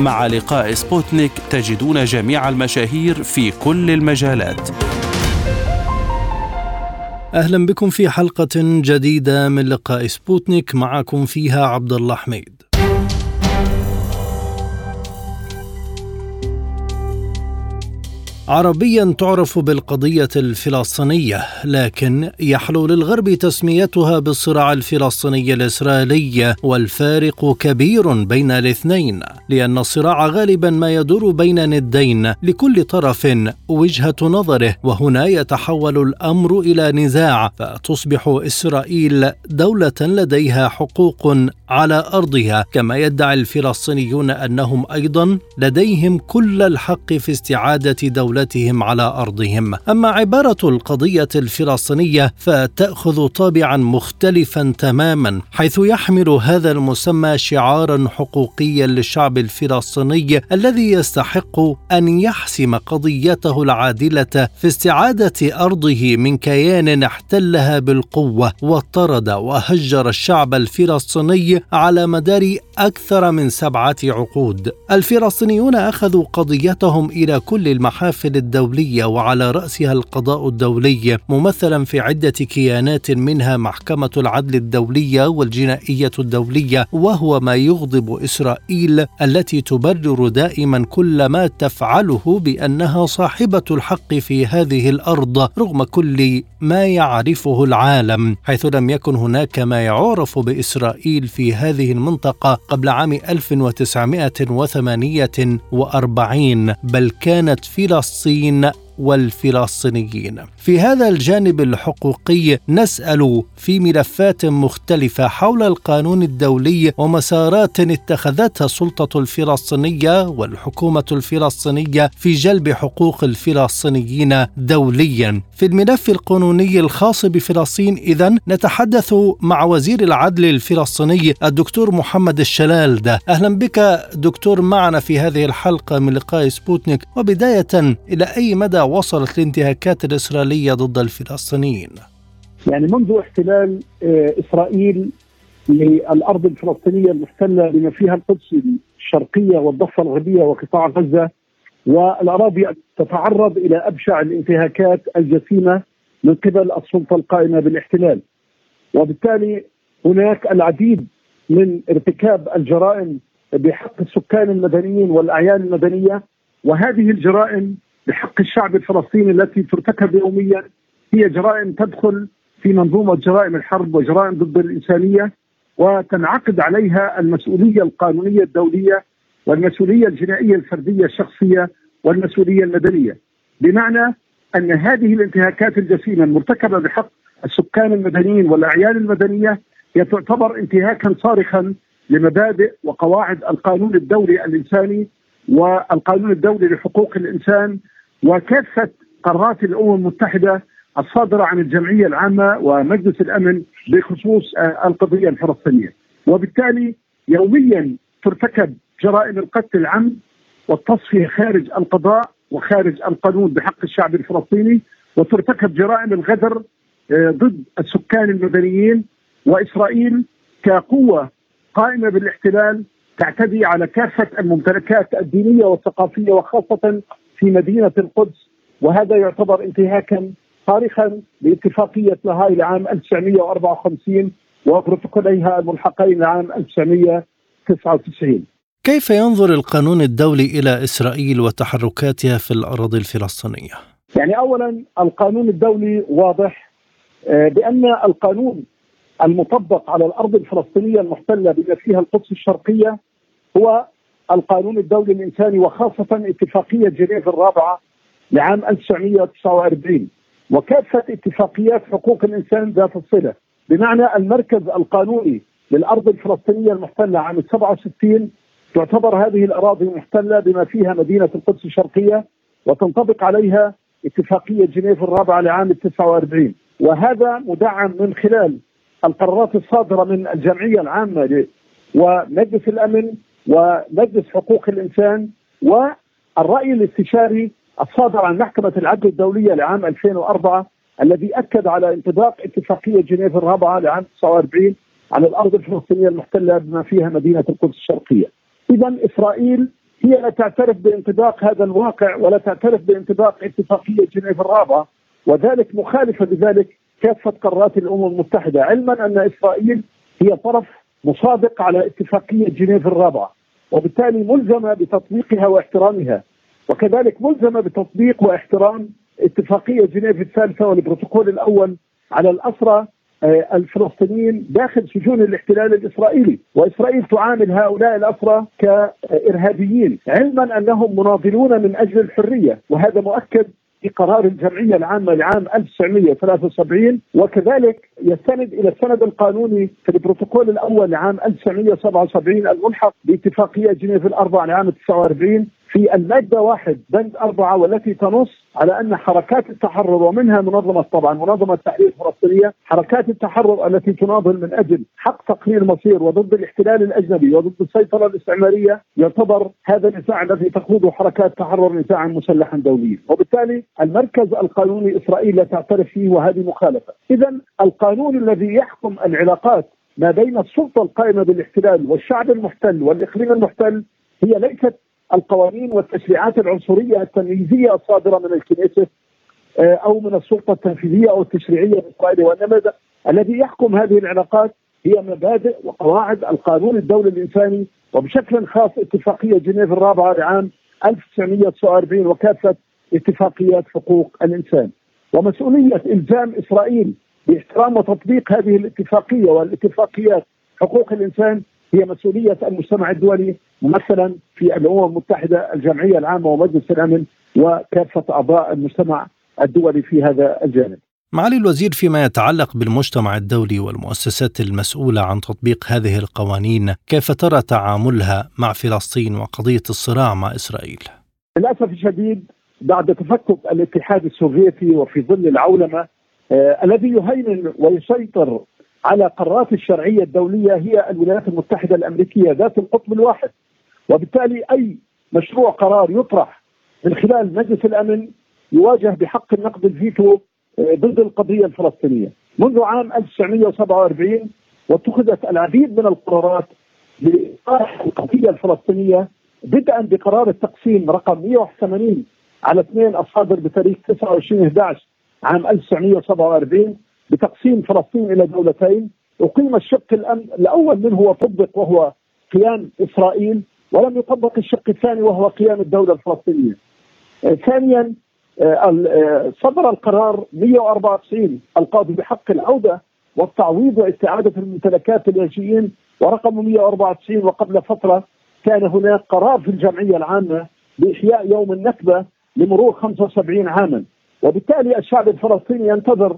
مع لقاء سبوتنيك تجدون جميع المشاهير في كل المجالات. أهلا بكم في حلقة جديدة من لقاء سبوتنيك معكم فيها عبد الله حميد. عربيا تعرف بالقضية الفلسطينية لكن يحلو للغرب تسميتها بالصراع الفلسطيني الإسرائيلي والفارق كبير بين الاثنين لأن الصراع غالبا ما يدور بين ندين لكل طرف وجهة نظره وهنا يتحول الأمر إلى نزاع فتصبح إسرائيل دولة لديها حقوق على أرضها كما يدعي الفلسطينيون أنهم أيضا لديهم كل الحق في استعادة دولة دولتهم على أرضهم. أما عبارة القضية الفلسطينية فتأخذ طابعا مختلفا تماما حيث يحمل هذا المسمى شعارا حقوقيا للشعب الفلسطيني الذي يستحق أن يحسم قضيته العادلة في استعادة أرضه من كيان احتلها بالقوة واطرد وهجر الشعب الفلسطيني على مدار أكثر من سبعة عقود. الفلسطينيون أخذوا قضيتهم إلى كل المحافل المحافل الدولية وعلى رأسها القضاء الدولي ممثلا في عدة كيانات منها محكمة العدل الدولية والجنائية الدولية وهو ما يغضب إسرائيل التي تبرر دائما كل ما تفعله بأنها صاحبة الحق في هذه الأرض رغم كل ما يعرفه العالم. حيث لم يكن هناك ما يعرف بإسرائيل في هذه المنطقة قبل عام 1948 بل كانت فلسطين الصين والفلسطينيين. في هذا الجانب الحقوقي نسأل في ملفات مختلفة حول القانون الدولي ومسارات اتخذتها السلطة الفلسطينية والحكومة الفلسطينية في جلب حقوق الفلسطينيين دوليا. في الملف القانوني الخاص بفلسطين اذا نتحدث مع وزير العدل الفلسطيني الدكتور محمد الشلال ده. أهلا بك دكتور معنا في هذه الحلقة من لقاء سبوتنيك وبداية إلى أي مدى وصلت الانتهاكات الإسرائيلية ضد الفلسطينيين. يعني منذ احتلال آه، إسرائيل للأرض الفلسطينية المحتلة بما فيها القدس الشرقية والضفة الغربية وقطاع غزة والأراضي تتعرض إلى أبشع الانتهاكات الجسيمة من قبل السلطة القائمة بالاحتلال. وبالتالي هناك العديد من ارتكاب الجرائم بحق السكان المدنيين والأعيان المدنية وهذه الجرائم بحق الشعب الفلسطيني التي ترتكب يوميا هي جرائم تدخل في منظومة جرائم الحرب وجرائم ضد الإنسانية وتنعقد عليها المسؤولية القانونية الدولية والمسؤولية الجنائية الفردية الشخصية والمسؤولية المدنية. بمعنى أن هذه الانتهاكات الجسيمة المرتكبة بحق السكان المدنيين والأعيان المدنية هي تعتبر انتهاكا صارخا لمبادئ وقواعد القانون الدولي الإنساني والقانون الدولي لحقوق الإنسان وكافة قرارات الأمم المتحدة الصادرة عن الجمعية العامة ومجلس الأمن بخصوص آه، القضية الفلسطينية. وبالتالي يوميا ترتكب جرائم القتل العمد والتصفية خارج القضاء وخارج القانون بحق الشعب الفلسطيني وترتكب جرائم الغدر آه، ضد السكان المدنيين وإسرائيل كقوة قائمة بالاحتلال تعتدي على كافة الممتلكات الدينية والثقافية وخاصة في مدينة القدس وهذا يعتبر انتهاكا صارخا لاتفاقيه لاهاي لعام 1954 وبروتوكوليها الملحقين لعام 1999 كيف ينظر القانون الدولي إلى إسرائيل وتحركاتها في الأراضي الفلسطينية؟ يعني اولا القانون الدولي واضح آه، بأن القانون المطبق على الأرض الفلسطينية المحتلة بما فيها القدس الشرقية هو القانون الدولي الإنساني وخاصة اتفاقية جنيف الرابعة لعام 1949 وكافة اتفاقيات حقوق الإنسان ذات الصلة. بمعنى المركز القانوني للأرض الفلسطينية المحتلة عام 67 تعتبر هذه الأراضي محتلة بما فيها مدينة القدس الشرقية وتنطبق عليها اتفاقية جنيف الرابعة لعام 49 وهذا مدعم من خلال القرارات الصادرة من الجمعية العامة ومجلس الأمن ومجلس حقوق الإنسان والرأي الاستشاري الصادر عن محكمة العدل الدولية لعام 2004 الذي أكد على انطباق اتفاقية جنيف الرابعة لعام 49 على الأرض الفلسطينية المحتلة بما فيها مدينة القدس الشرقية. إذا إسرائيل هي لا تعترف بانطباق هذا الواقع ولا تعترف بانطباق اتفاقية جنيف الرابعة وذلك مخالفة بذلك كافة قرارات الأمم المتحدة علما أن إسرائيل هي طرف مصادق على اتفاقية جنيف الرابعة وبالتالي ملزمة بتطبيقها واحترامها وكذلك ملزمة بتطبيق واحترام اتفاقية جنيف الثالثة والبروتوكول الأول على الأسرى آه، الفلسطينيين داخل سجون الاحتلال الإسرائيلي، وإسرائيل تعامل هؤلاء الأسرى كإرهابيين، علما أنهم مناضلون من أجل الحرية، وهذا مؤكد في قرار الجمعية العامة لعام 1973 وكذلك يستند إلى السند القانوني في البروتوكول الأول لعام 1977 الملحق باتفاقية جنيف الأربع لعام 49 في المادة واحد بند أربعة والتي تنص على أن حركات التحرر ومنها منظمة طبعا منظمة التحرير الفلسطينية حركات التحرر التي تناضل من أجل حق تقرير مصير وضد الاحتلال الأجنبي وضد السيطرة الاستعمارية يعتبر هذا النزاع الذي تخوضه حركات التحرر نزاعا مسلحا دوليا. وبالتالي المركز القانوني إسرائيل لا تعترف فيه وهذه مخالفة. إذا القانون الذي يحكم العلاقات ما بين السلطة القائمة بالاحتلال والشعب المحتل والإقليم المحتل هي ليست القوانين والتشريعات العنصرية التمييزية الصادرة من الكنيسة آه، أو من السلطة التنفيذية أو التشريعية الاسرائيليه وانما الذي يحكم هذه العلاقات هي مبادئ وقواعد القانون الدولي الإنساني وبشكل خاص اتفاقية جنيف الرابعة لعام 1949 وكافة اتفاقيات حقوق الإنسان. ومسؤولية إلزام إسرائيل باحترام وتطبيق هذه الاتفاقية والاتفاقيات حقوق الإنسان هي مسؤولية المجتمع الدولي ممثلا في الأمم المتحدة الجمعية العامة ومجلس الأمن وكافة أعضاء المجتمع الدولي في هذا الجانب. معالي الوزير فيما يتعلق بالمجتمع الدولي والمؤسسات المسؤولة عن تطبيق هذه القوانين، كيف ترى تعاملها مع فلسطين وقضية الصراع مع إسرائيل؟ للأسف الشديد بعد تفكك الاتحاد السوفيتي وفي ظل العولمة آه الذي يهيمن ويسيطر على قرارات الشرعية الدولية هي الولايات المتحدة الأمريكية ذات القطب الواحد وبالتالي أي مشروع قرار يطرح من خلال مجلس الأمن يواجه بحق النقد الفيتو آه، ضد القضية الفلسطينية. منذ عام 1947 واتخذت العديد من القرارات لإطاحة القضية الفلسطينية بدءا بقرار التقسيم رقم 180 على 2 الصادر بتاريخ 29 11 عام 1947 بتقسيم فلسطين إلى دولتين. أقيم الشق الأول منه وطبق وهو قيام إسرائيل ولم يطبق الشق الثاني وهو قيام الدولة الفلسطينية. آه، ثانيا آه، آه، صدر القرار 194 القاضي بحق العودة والتعويض واستعادة الممتلكات للاجئين ورقم 194 وقبل فترة كان هناك قرار في الجمعية العامة باحياء يوم النكبة لمرور 75 عاما وبالتالي الشعب الفلسطيني ينتظر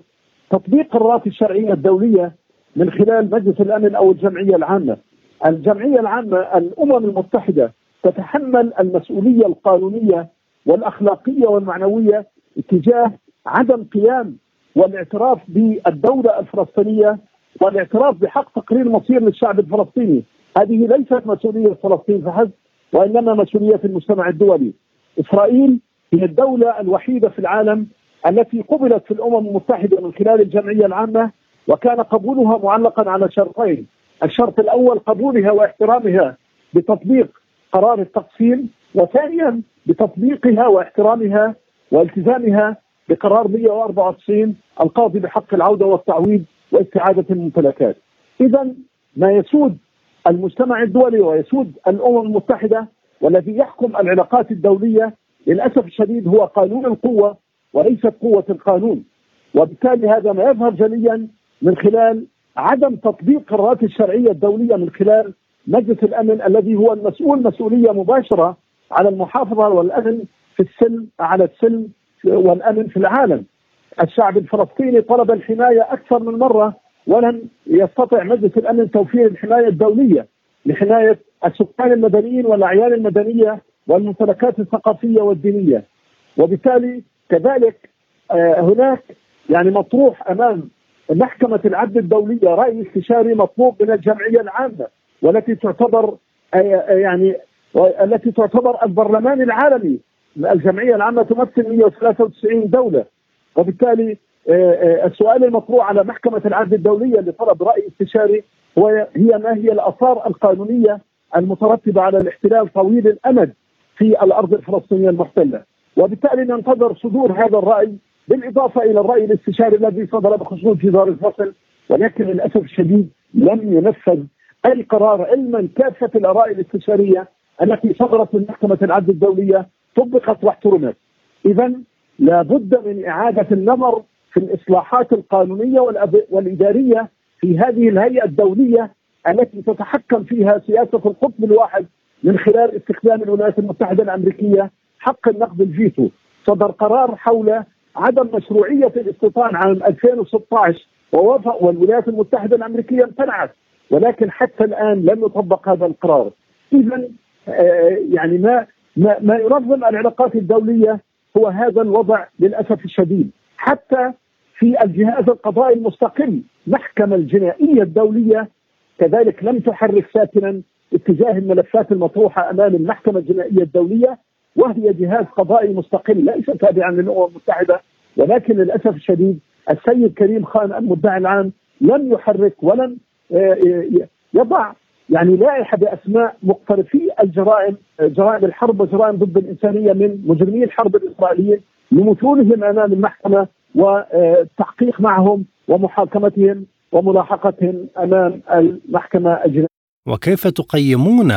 تطبيق قرارات الشرعية الدولية من خلال مجلس الأمن أو الجمعية العامة. الجمعية العامة الأمم المتحدة تتحمل المسؤولية القانونية والأخلاقية والمعنوية اتجاه عدم قيام والاعتراف بالدولة الفلسطينية والاعتراف بحق تقرير مصير للشعب الفلسطيني. هذه ليست مسؤولية فلسطين فحسب وإنما مسؤولية المجتمع الدولي. إسرائيل هي الدولة الوحيدة في العالم التي قبلت في الأمم المتحدة من خلال الجمعية العامة وكان قبولها معلقا على شرطين، الشرط الأول قبولها واحترامها بتطبيق قرار التقسيم، وثانيا بتطبيقها واحترامها والتزامها بقرار 194 القاضي بحق العودة والتعويض واستعادة الممتلكات. اذا ما يسود المجتمع الدولي ويسود الأمم المتحدة والذي يحكم العلاقات الدولية للأسف الشديد هو قانون القوة وليست قوة القانون وبالتالي هذا ما يظهر جليا من خلال عدم تطبيق قرارات الشرعية الدولية من خلال مجلس الأمن الذي هو المسؤول مسؤولية مباشرة على المحافظة والأمن في السلم على السلم والأمن في العالم. الشعب الفلسطيني طلب الحماية أكثر من مرة ولم يستطع مجلس الأمن توفير الحماية الدولية لحماية السكان المدنيين والأعيان المدنية والممتلكات الثقافية والدينية. وبالتالي كذلك آه، هناك يعني مطروح أمام محكمة العدل الدولية رأي استشاري مطلوب من الجمعية العامة والتي تعتبر آه، آه، يعني التي تعتبر البرلمان العالمي. الجمعية العامة تمثل 193 دولة. وبالتالي السؤال المطروح على محكمة العدل الدولية لطلب رأي استشاري هو هي ما هي الآثار القانونية المترتبة على الاحتلال طويل الأمد في الأرض الفلسطينية المحتلة. وبالتالي ننتظر صدور هذا الرأي بالإضافة إلى الرأي الاستشاري الذي صدر بخصوص جدار الفصل ولكن للأسف الشديد لم ينفذ اي قرار علما كافة الآراء الاستشارية التي صدرت من محكمة العدل الدولية طبقت واحترمت. اذا لابد من إعادة النظر في الإصلاحات القانونية والإدارية في هذه الهيئة الدولية التي تتحكم فيها سياسة القطب الواحد من خلال استخدام الولايات المتحدة الأمريكية حق النقد الفيتو صدر قرار حول عدم مشروعية الاستيطان عام 2016 ووافق والولايات المتحدة الأمريكية امتنعت ولكن حتى الآن لم يطبق هذا القرار. اذا آه، يعني ما ما, ما ينظم العلاقات الدولية هو هذا الوضع للأسف الشديد. حتى في الجهاز القضائي المستقل المحكمه الجنائية الدولية كذلك لم تحرك ساكنا اتجاه الملفات المطروحة أمام المحكمة الجنائية الدولية وهي جهاز قضائي مستقل ليس تابعا للأمم المتحدة ولكن للأسف الشديد السيد كريم خان المدعي العام لم يحرك ولم آه، يضع يعني لائحة بأسماء مقترفي الجرائم جرائم الحرب وجرائم ضد الإنسانية من مجرمي الحرب الاسرائيليين لمثولهم أمام المحكمة والتحقيق معهم ومحاكمتهم وملاحقتهم أمام المحكمة الجنائيه. وكيف تقيمون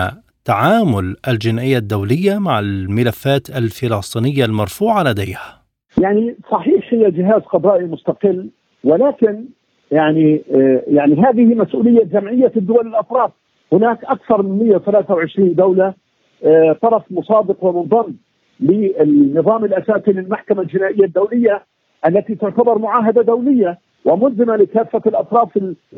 تعامل الجنائية الدولية مع الملفات الفلسطينية المرفوعة لديها؟ يعني صحيح هي جهاز قضائي مستقل ولكن يعني يعني هذه مسؤولية جمعية الدول الاطراف هناك أكثر من 123 دولة طرف مصادق ومنضم للنظام الأساسي للمحكمة الجنائية الدولية التي تعتبر معاهدة دولية وملزمة لكافة الأطراف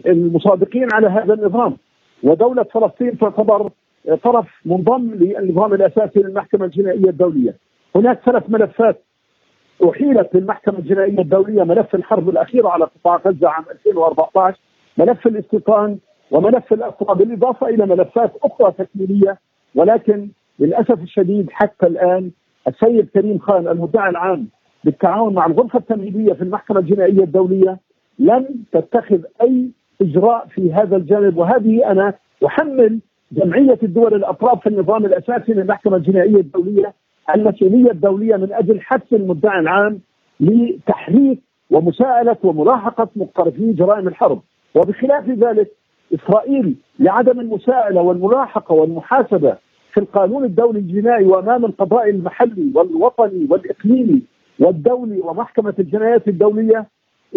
المصادقين على هذا النظام ودولة فلسطين تعتبر طرف منضم للنظام الأساسي للمحكمة الجنائية الدولية. هناك ثلاث ملفات أحيلت للمحكمة الجنائية الدولية. ملف الحرب الاخيره على قطاع غزة عام 2014 ملف الاستيطان وملف الاسرى بالإضافة إلى ملفات أخرى تكميلية. ولكن للأسف الشديد حتى الآن السيد كريم خان المدعي العام بالتعاون مع الغرفة التمهيدية في المحكمة الجنائية الدولية لم تتخذ أي إجراء في هذا الجانب. وهذه أنا أحمل جمعية الدول الأطراف في النظام الأساسي للمحكمه الجنائية الدولية المسؤولية الدولية من أجل حث المدعي العام لتحريك ومساءلة وملاحقه مقترفي جرائم الحرب. وبخلاف ذلك إسرائيل لعدم المساءلة والملاحقه والمحاسبة في القانون الدولي الجنائي وأمام القضاء المحلي والوطني والإقليمي والدولي ومحكمة الجنايات الدولية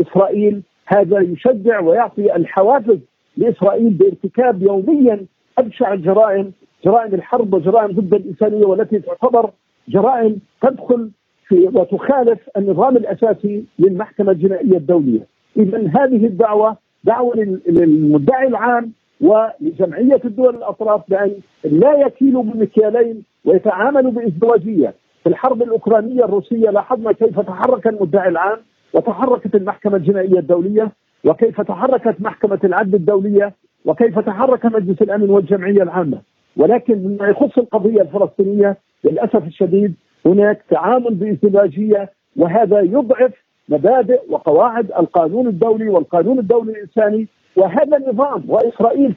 إسرائيل هذا يشجع ويعطي الحوافز لإسرائيل بارتكاب يوميا أبشع الجرائم جرائم الحرب وجرائم ضد الإنسانية والتي تعتبر جرائم تدخل في وتخالف النظام الأساسي للمحكمة الجنائية الدولية. اذا هذه الدعوة دعوة للمدعي العام ولجمعية الدول الأطراف بأن لا يكيلوا بمكيالين ويتعاملوا بإزدواجية. في الحرب الأوكرانية الروسية لاحظنا كيف تحرك المدعي العام وتحركت المحكمة الجنائية الدولية وكيف تحركت محكمة العدل الدولية وكيف تحرك مجلس الأمن والجمعية العامة. ولكن مما يخص القضية الفلسطينية للأسف الشديد هناك تعامل بازدواجيه وهذا يضعف مبادئ وقواعد القانون الدولي والقانون الدولي الإنساني. وهذا النظام وإسرائيل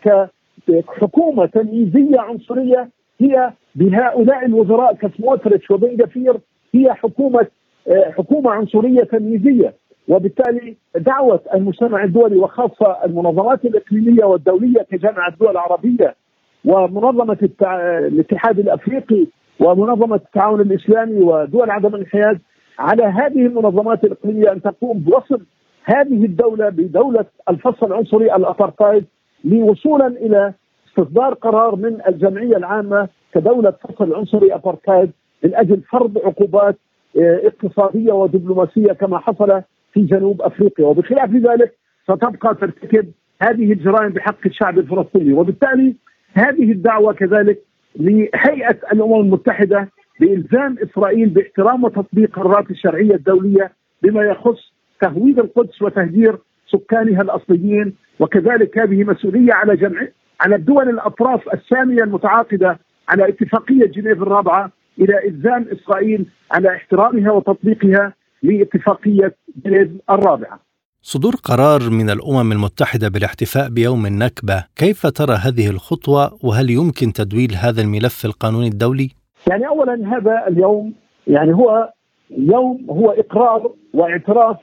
كحكومة تمييزية عنصرية هي بهؤلاء الوزراء كسموتريتش وبن هي حكومة حكومة عنصرية تمييزية. وبالتالي دعوة المجتمع الدولي وخاصه المنظمات الإقليمية والدولية كجامعة الدول العربية ومنظمة الاتحاد الأفريقي ومنظمة التعاون الإسلامي ودول عدم الانحياز على هذه المنظمات الإقليمية أن تقوم بوصم هذه الدولة بدولة الفصل العنصري الابارتايد لوصولا إلى استصدار قرار من الجمعية العامة كدولة فصل عنصري ابارتايد من أجل فرض عقوبات آه، اقتصادية ودبلوماسية كما حصل في جنوب أفريقيا. وبخلاف ذلك ستبقى ترتكب هذه الجرائم بحق الشعب الفلسطيني. وبالتالي هذه الدعوة كذلك لهيئة الأمم المتحدة بإلزام إسرائيل باحترام وتطبيق قرارات الشرعية الدولية بما يخص تهويد القدس وتهجير سكانها الأصليين. وكذلك هذه مسؤولية على جمع على الدول الأطراف السامية المتعاقدة على اتفاقية جنيف الرابعة إلى إلزام إسرائيل على احترامها وتطبيقها لاتفاقية جنيف الرابعة. صدور قرار من الأمم المتحدة بالاحتفاء بيوم النكبة، كيف ترى هذه الخطوة وهل يمكن تدويل هذا الملف القانوني الدولي؟ يعني اولا هذا اليوم يعني هو يوم هو إقرار واعتراف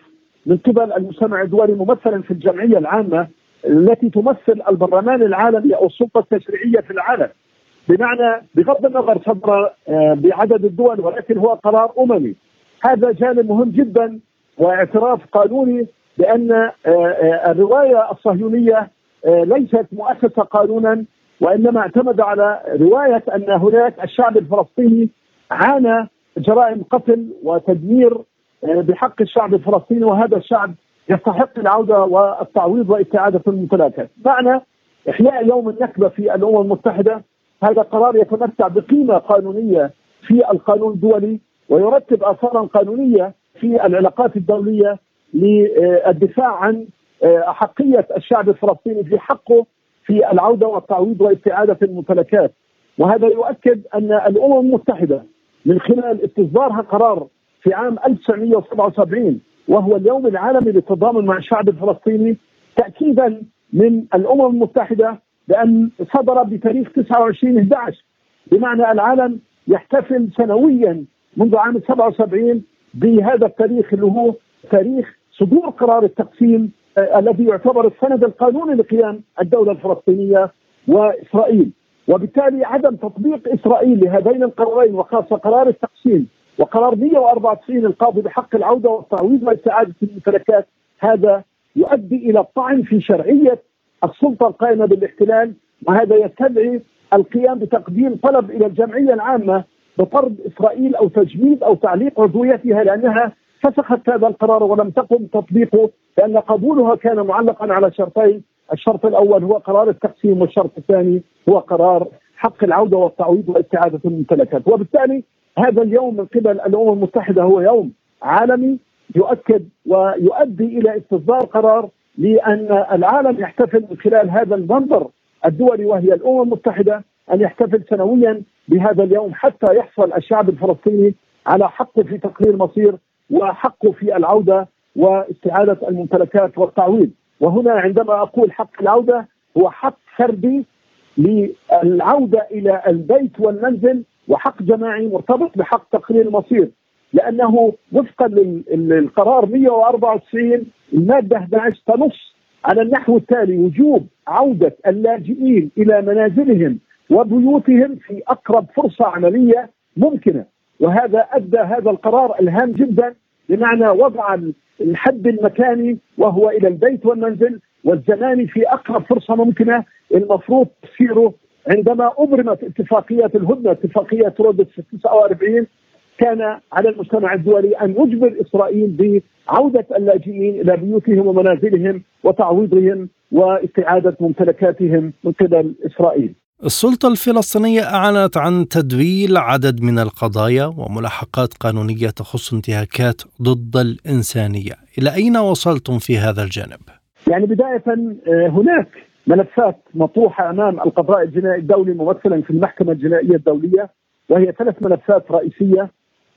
من قبل المجتمع الدولي ممثلا في الجمعية العامة التي تمثل البرلمان العالمي أو السلطة التشريعية في العالم بمعنى بغض النظر صدر آه، بعدد الدول ولكن هو قرار أممي هذا جانب مهم جدا واعتراف قانوني بأن آه، آه، الرواية الصهيونية ليست مؤسسة قانونا وإنما اعتمد على رواية أن هناك الشعب الفلسطيني عانى جرائم قتل وتدمير بحق الشعب الفلسطيني وهذا الشعب يستحق العودة والتعويض واستعاده الممتلكات. معنى إحياء يوم النكبة في الأمم المتحدة هذا قرار يتمتع بقيمة قانونية في القانون الدولي ويرتب آثارا قانونية في العلاقات الدولية للدفاع عن أحقية الشعب الفلسطيني في حقه في العودة والتعويض واستعاده الممتلكات. وهذا يؤكد أن الأمم المتحدة من خلال استصدارها قرار في عام 1977 وهو اليوم العالمي للتضامن مع الشعب الفلسطيني تأكيدا من الأمم المتحدة بأن صدر بتاريخ 29 11 بمعنى العالم يحتفل سنويا منذ عام 77 بهذا التاريخ اللي هو تاريخ صدور قرار التقسيم آه الذي يعتبر السند القانوني لقيام الدولة الفلسطينية وإسرائيل. وبالتالي عدم تطبيق إسرائيل لهذين القرارين وخاصة قرار التقسيم وقرار 194 القاضي بحق العودة والتعويض واستعاده الممتلكات هذا يؤدي إلى الطعن في شرعية السلطة القائمة بالاحتلال وهذا يستدعي القيام بتقديم طلب إلى الجمعية العامة بطرد إسرائيل أو تجميد أو تعليق عضويتها لأنها فسخت هذا القرار ولم تقم تطبيقه لأن قبولها كان معلقا على شرطين، الشرط الأول هو قرار التقسيم والشرط الثاني هو قرار حق العودة والتعويض واستعاده الممتلكات، وبالتالي هذا اليوم من قبل الأمم المتحدة هو يوم عالمي يؤكد ويؤدي إلى استصدار قرار لأن العالم يحتفل من خلال هذا المنظر الدولي وهي الأمم المتحدة أن يحتفل سنويا بهذا اليوم حتى يحصل الشعب الفلسطيني على حقه في تقرير مصير وحقه في العودة واستعادة الممتلكات والتعويض. وهنا عندما أقول حق العودة هو حق فردي للعودة إلى البيت والمنزل وحق جماعي مرتبط بحق تقرير المصير لأنه وفقا للقرار 194 المادة 11 تنص على النحو التالي وجوب عودة اللاجئين إلى منازلهم وبيوتهم في أقرب فرصة عملية ممكنة وهذا أدى هذا القرار الهام جدا بمعنى وضع الحد المكاني وهو إلى البيت والمنزل والزمان في أقرب فرصة ممكنة المفروض تصيره عندما أبرمت اتفاقيه الهدنة اتفاقية رودس 49 كان على المجتمع الدولي أن يجبر إسرائيل بعودة اللاجئين إلى بيوتهم ومنازلهم وتعويضهم وإستعادة ممتلكاتهم من قبل إسرائيل. السلطة الفلسطينية أعلنت عن تدويل عدد من القضايا وملاحقات قانونية تخص انتهاكات ضد الإنسانية إلى أين وصلتم في هذا الجانب؟ يعني بداية آه، هناك ملفات مطروحة أمام القضاء الجنائي الدولي ممثلا في المحكمة الجنائية الدولية وهي ثلاث ملفات رئيسية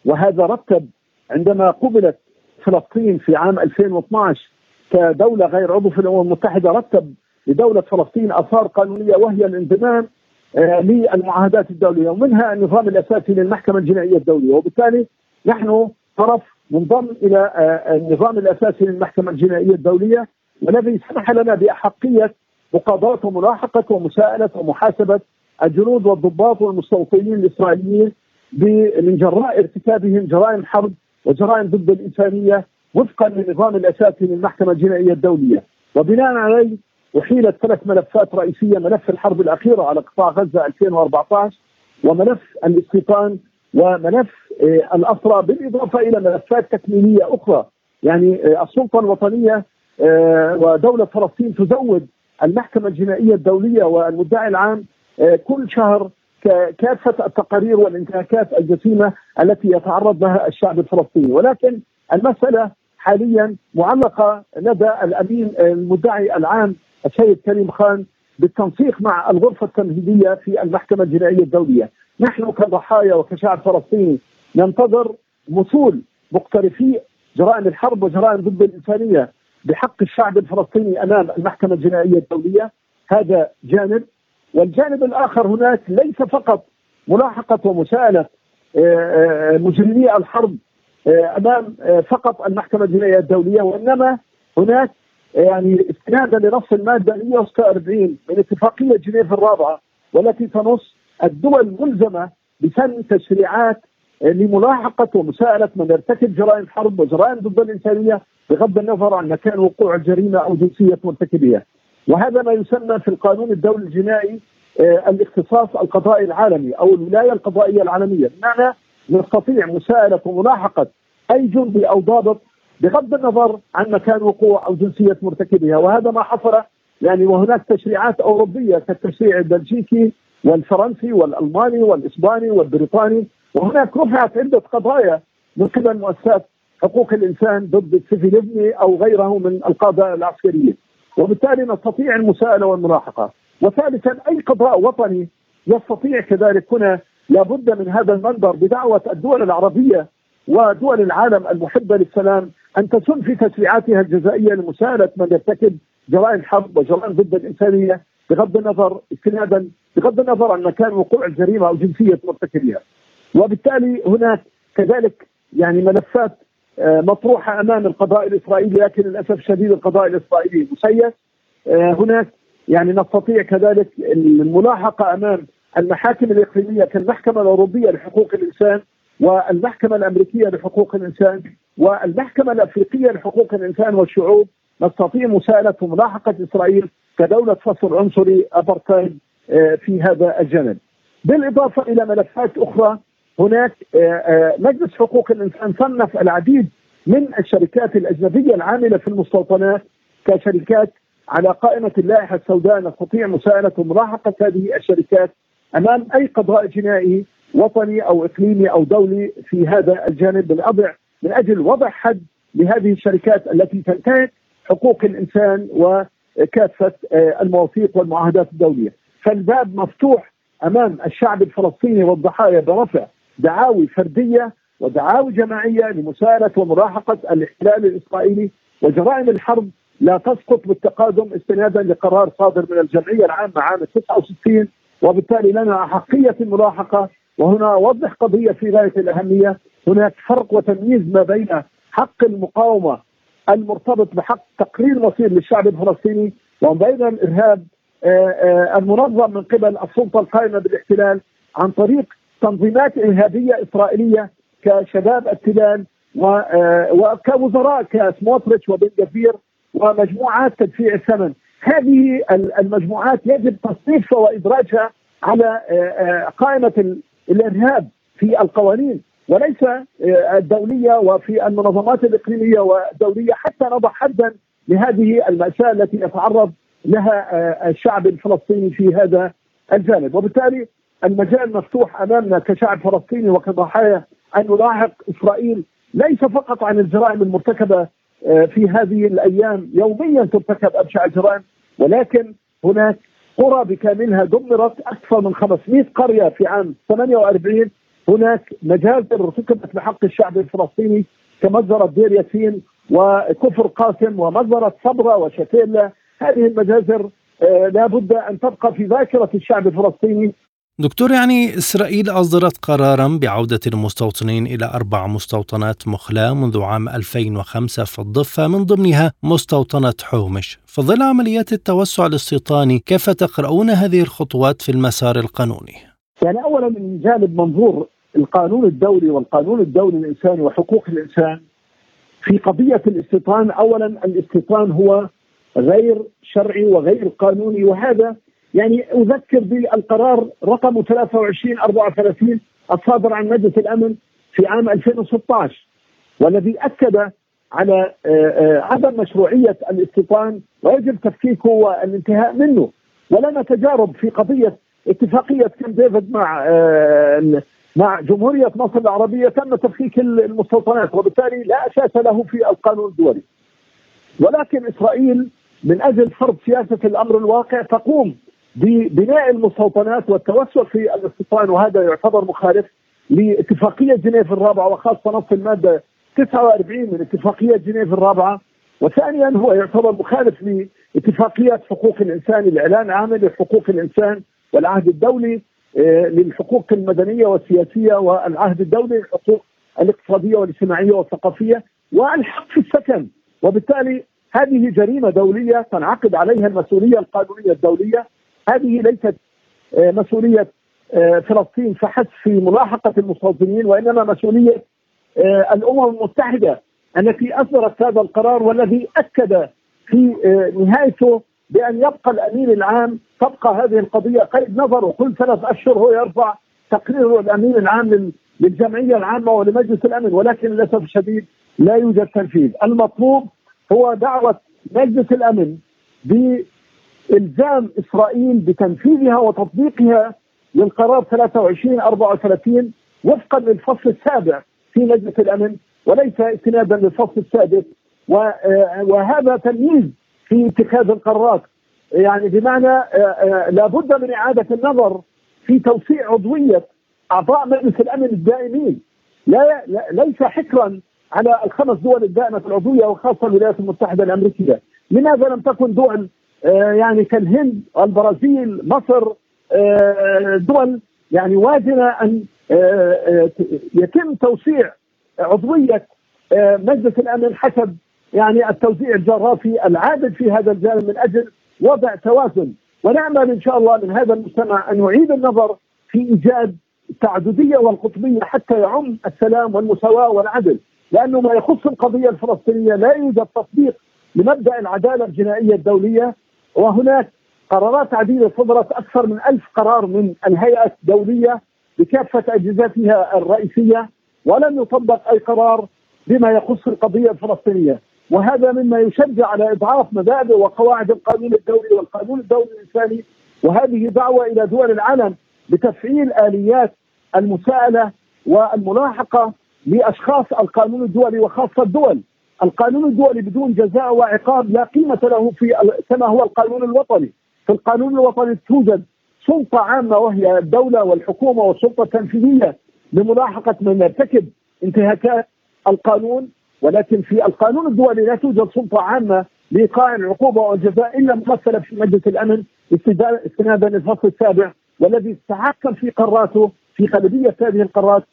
وهذا رتب عندما قبلت فلسطين في عام 2012 كدولة غير عضو في الأمم المتحدة رتب لدولة فلسطين آثار قانونية وهي الانضمام آه، للمعاهدات الدولية ومنها النظام الأساسي للمحكمة الجنائية الدولية. وبالتالي نحن طرف منضم إلى آه، النظام الأساسي للمحكمة الجنائية الدولية والذي سمح لنا بأحقية مقاضاة وملاحقة ومساءلة ومحاسبة الجنود والضباط والمستوطنين الإسرائيليين من جراء ارتكابهم جرائم حرب وجرائم ضد الإنسانية وفقا للنظام الأساسي للمحكمة الجنائية الدولية. وبناء عليه أحيلت ثلاث ملفات رئيسية ملف الحرب الأخيرة على قطاع غزة 2014 وملف الاستيطان وملف آه، الأسرى بالإضافة إلى ملفات تكميلية أخرى. يعني آه، السلطة الوطنية آه، ودولة فلسطين تزود المحكمة الجنائية الدولية والمدعي العام كل شهر كافة التقارير والانتهاكات الجسيمة التي يتعرض لها الشعب الفلسطيني. ولكن المسألة حاليا معلقة لدى الأمين المدعي العام السيد كريم خان بالتنسيق مع الغرفة التمهيديه في المحكمة الجنائية الدولية، نحن كضحايا وكشعب فلسطيني ننتظر وصول مقترفي جرائم الحرب وجرائم ضد الإنسانية بحق الشعب الفلسطيني أمام المحكمة الجنائية الدولية، هذا جانب، والجانب الآخر هناك ليس فقط ملاحقة ومساءلة آه، آه، مجرمي الحرب آه، أمام فقط المحكمة الجنائية الدولية وإنما هناك يعني استنادا لنص المادة 146 من اتفاقية جنيف الرابعة والتي تنص الدول الملزمة بسن تشريعات لملاحقة ومساءلة من يرتكب جرائم حرب وجرائم ضد الإنسانية بغض النظر عن مكان وقوع الجريمه أو جنسية مرتكبها. وهذا ما يسمى في القانون الدولي الجنائي آه، الاختصاص القضائي العالمي أو الولاية القضائية العالمية، بمعنى نستطيع مساءلة وملاحقة أي جندي أو ضابط بغض النظر عن مكان وقوع أو جنسية مرتكبها وهذا ما حصل يعني وهناك تشريعات أوروبية كالتشريع البلجيكي والفرنسي والألماني والإسباني والبريطاني وهناك رفعت عدة قضايا من قبل مؤسسات حقوق الإنسان ضد السيفيليزمي أو غيره من القاده العسكريين وبالتالي نستطيع المساءلة والملاحقة. وثالثا أي قضاء وطني يستطيع كذلك هنا لابد من هذا المنبر بدعوة الدول العربية ودول العالم المحبة للسلام أن تسن في تشريعاتها الجزائية لمساءله من يرتكب جرائم حرب وجرائم ضد الإنسانية بغض النظر استنادا بغض النظر عن مكان وقوع الجريمة أو جنسية مرتكبها. وبالتالي هناك كذلك يعني ملفات آه، مطروحة أمام القضاء الإسرائيلي لكن للأسف الشديد القضاء الإسرائيلي مسيس آه، هناك يعني نستطيع كذلك الملاحقة أمام المحاكم الإقليمية كالمحكمة الأوروبية لحقوق الإنسان والمحكمة الأمريكية لحقوق الإنسان والمحكمة الأفريقية لحقوق الإنسان والشعوب نستطيع مساءله وملاحقه إسرائيل كدولة فصل عنصري ابرتايد آه، في هذا الجانب. بالإضافة إلى ملفات أخرى هناك آه، آه، مجلس حقوق الإنسان صنف العديد من الشركات الأجنبية العاملة في المستوطنات كشركات على قائمة اللائحة السوداء نستطيع مساءله وملاحقه هذه الشركات أمام أي قضاء جنائي وطني أو إقليمي أو دولي في هذا الجانب من من أجل وضع حد لهذه الشركات التي تنتهك حقوق الإنسان وكافة آه، المواثيق والمعاهدات الدولية، فالباب مفتوح أمام الشعب الفلسطيني والضحايا برفع دعاوي فردية ودعاوي جماعية لمساءلة وملاحقه الاحتلال الإسرائيلي وجرائم الحرب لا تسقط بالتقادم استنادا لقرار صادر من الجمعية العامة عام 69 وبالتالي لنا أحقية الملاحقه وهنا أوضح قضية في غاية الأهمية. هناك فرق وتمييز ما بين حق المقاومة المرتبط بحق تقرير مصير للشعب الفلسطيني وبين الإرهاب آه، آه، المنظم من قبل السلطة القائمة بالاحتلال عن طريق تنظيمات إرهابية إسرائيلية كشباب التلال آه، وكوزراء كسموتريتش وبن جفير ومجموعات تدفيع الثمن. هذه المجموعات يجب تصنيفها وإدراجها على قائمة الإرهاب في القوانين. وليس الدولية وفي المنظمات الإقليمية والدولية حتى نضع حدا لهذه المأساة التي يتعرض لها الشعب الفلسطيني في هذا الجانب. وبالتالي المجال مفتوح أمامنا كشعب فلسطيني وكضحايا أن نلاحق إسرائيل ليس فقط عن الجرائم المرتكبة آه، في هذه الأيام يوميا ترتكب أبشع الجرائم ولكن هناك قرى بكاملها دمرت أكثر من 500 قرية في عام 48 هناك مجازر ارتكبت بحق الشعب الفلسطيني كمجزرة دير ياسين وكفر قاسم ومجزرة صبرا وشتيلا هذه المجازر آه، لا بد أن تبقى في ذاكرة الشعب الفلسطيني. دكتور يعني إسرائيل أصدرت قرارا بعودة المستوطنين إلى أربع مستوطنات مخلاة منذ عام 2005 في الضفة من ضمنها مستوطنة حومش. في ظل عمليات التوسع الاستيطاني كيف تقرؤون هذه الخطوات في المسار القانوني؟ يعني أولا من جانب منظور القانون الدولي والقانون الدولي الإنساني وحقوق الإنسان في قضية الاستيطان. أولا الاستيطان هو غير شرعي وغير قانوني وهذا يعني أذكر بالقرار رقم 23 34 الصادر عن مجلس الأمن في عام 2016 والذي أكد على آه، آه، عدم مشروعية الاستيطان ويجب تفكيكه والانتهاء منه. ولنا تجارب في قضية اتفاقية كامب ديفيد مع آه، مع جمهورية مصر العربية تم تفكيك المستوطنات وبالتالي لا أساس له في القانون الدولي. ولكن إسرائيل من أجل فرض سياسة الأمر الواقع تقوم ببناء المستوطنات والتوسع في الاستيطان وهذا يعتبر مخالف لاتفاقية جنيف الرابعة وخاصة نص المادة 49 من اتفاقية جنيف الرابعة وثانيا هو يعتبر مخالف لاتفاقية حقوق الإنسان الإعلان العام لحقوق الإنسان والعهد الدولي للحقوق المدنية والسياسية والعهد الدولي للحقوق الاقتصادية والاجتماعية والثقافية والحق في السكن. وبالتالي هذه جريمة دولية تنعقد عليها المسؤولية القانونية الدولية. هذه ليست آه، مسؤولية آه، فلسطين فحسب في ملاحقة المستوطنين وإنما مسؤولية الأمم المتحدة التي أصدرت هذا القرار والذي أكد في نهايته بأن يبقى الأمين العام تبقى هذه القضية قيد نظر وكل ثلاث أشهر هو يرفع تقرير الأمين العام للجمعية العامة ولمجلس الأمن ولكن للأسف الشديد لا يوجد تنفيذ، المطلوب هو دعوة مجلس الأمن بإلزام إسرائيل بتنفيذها وتطبيقها للقرار 23 34 وفقا للفصل السابع في مجلس الأمن وليس استنادا للفصل السادس. وهذا تمييز في اتخاذ القرارات. يعني بمعنى آه، آه، لابد من إعادة النظر في توسيع عضوية أعضاء مجلس الأمن الدائمين. لا ليس حكرا على الخمس دول الدائمة العضوية وخاصة الولايات المتحدة الأمريكية، لماذا لم تكن دول آه، يعني كالهند، البرازيل، مصر دول يعني واجنه أن يتم توسيع عضوية مجلس الأمن حسب يعني التوزيع الجغرافي العادل في هذا الجانب من أجل وضع توازن. ونامل إن شاء الله من هذا المجتمع أن يعيد النظر في إيجاد التعددية والقطبية حتى يعم السلام والمساواة والعدل. لأنه ما يخص القضية الفلسطينية لا يوجد تطبيق لمبدأ العدالة الجنائية الدولية. وهناك قرارات عديده صدرت أكثر من ألف قرار من الهيئه الدولية بكافة أجهزتها الرئيسية ولم يطبق أي قرار بما يخص القضية الفلسطينية. وهذا مما يشجع على إضعاف مبادئ وقواعد القانون الدولي والقانون الدولي الإنساني وهذه دعوة إلى دول العالم بتفعيل آليات المساءلة والملاحقة لأشخاص القانون الدولي وخاصة الدول. القانون الدولي بدون جزاء وعقاب لا قيمة له في كما هو القانون الوطني. في القانون الوطني توجد سلطة عامة وهي الدولة والحكومة والسلطة التنفيذية لملاحقة من يرتكب انتهاكات القانون ولكن في القانون الدولي لا توجد سلطة عامة لإيقاع العقوبة والجزاء إلا ممثله في مجلس الأمن استنادا للفصل السابع والذي تحكم في قراراته في غالبيه هذه القرارات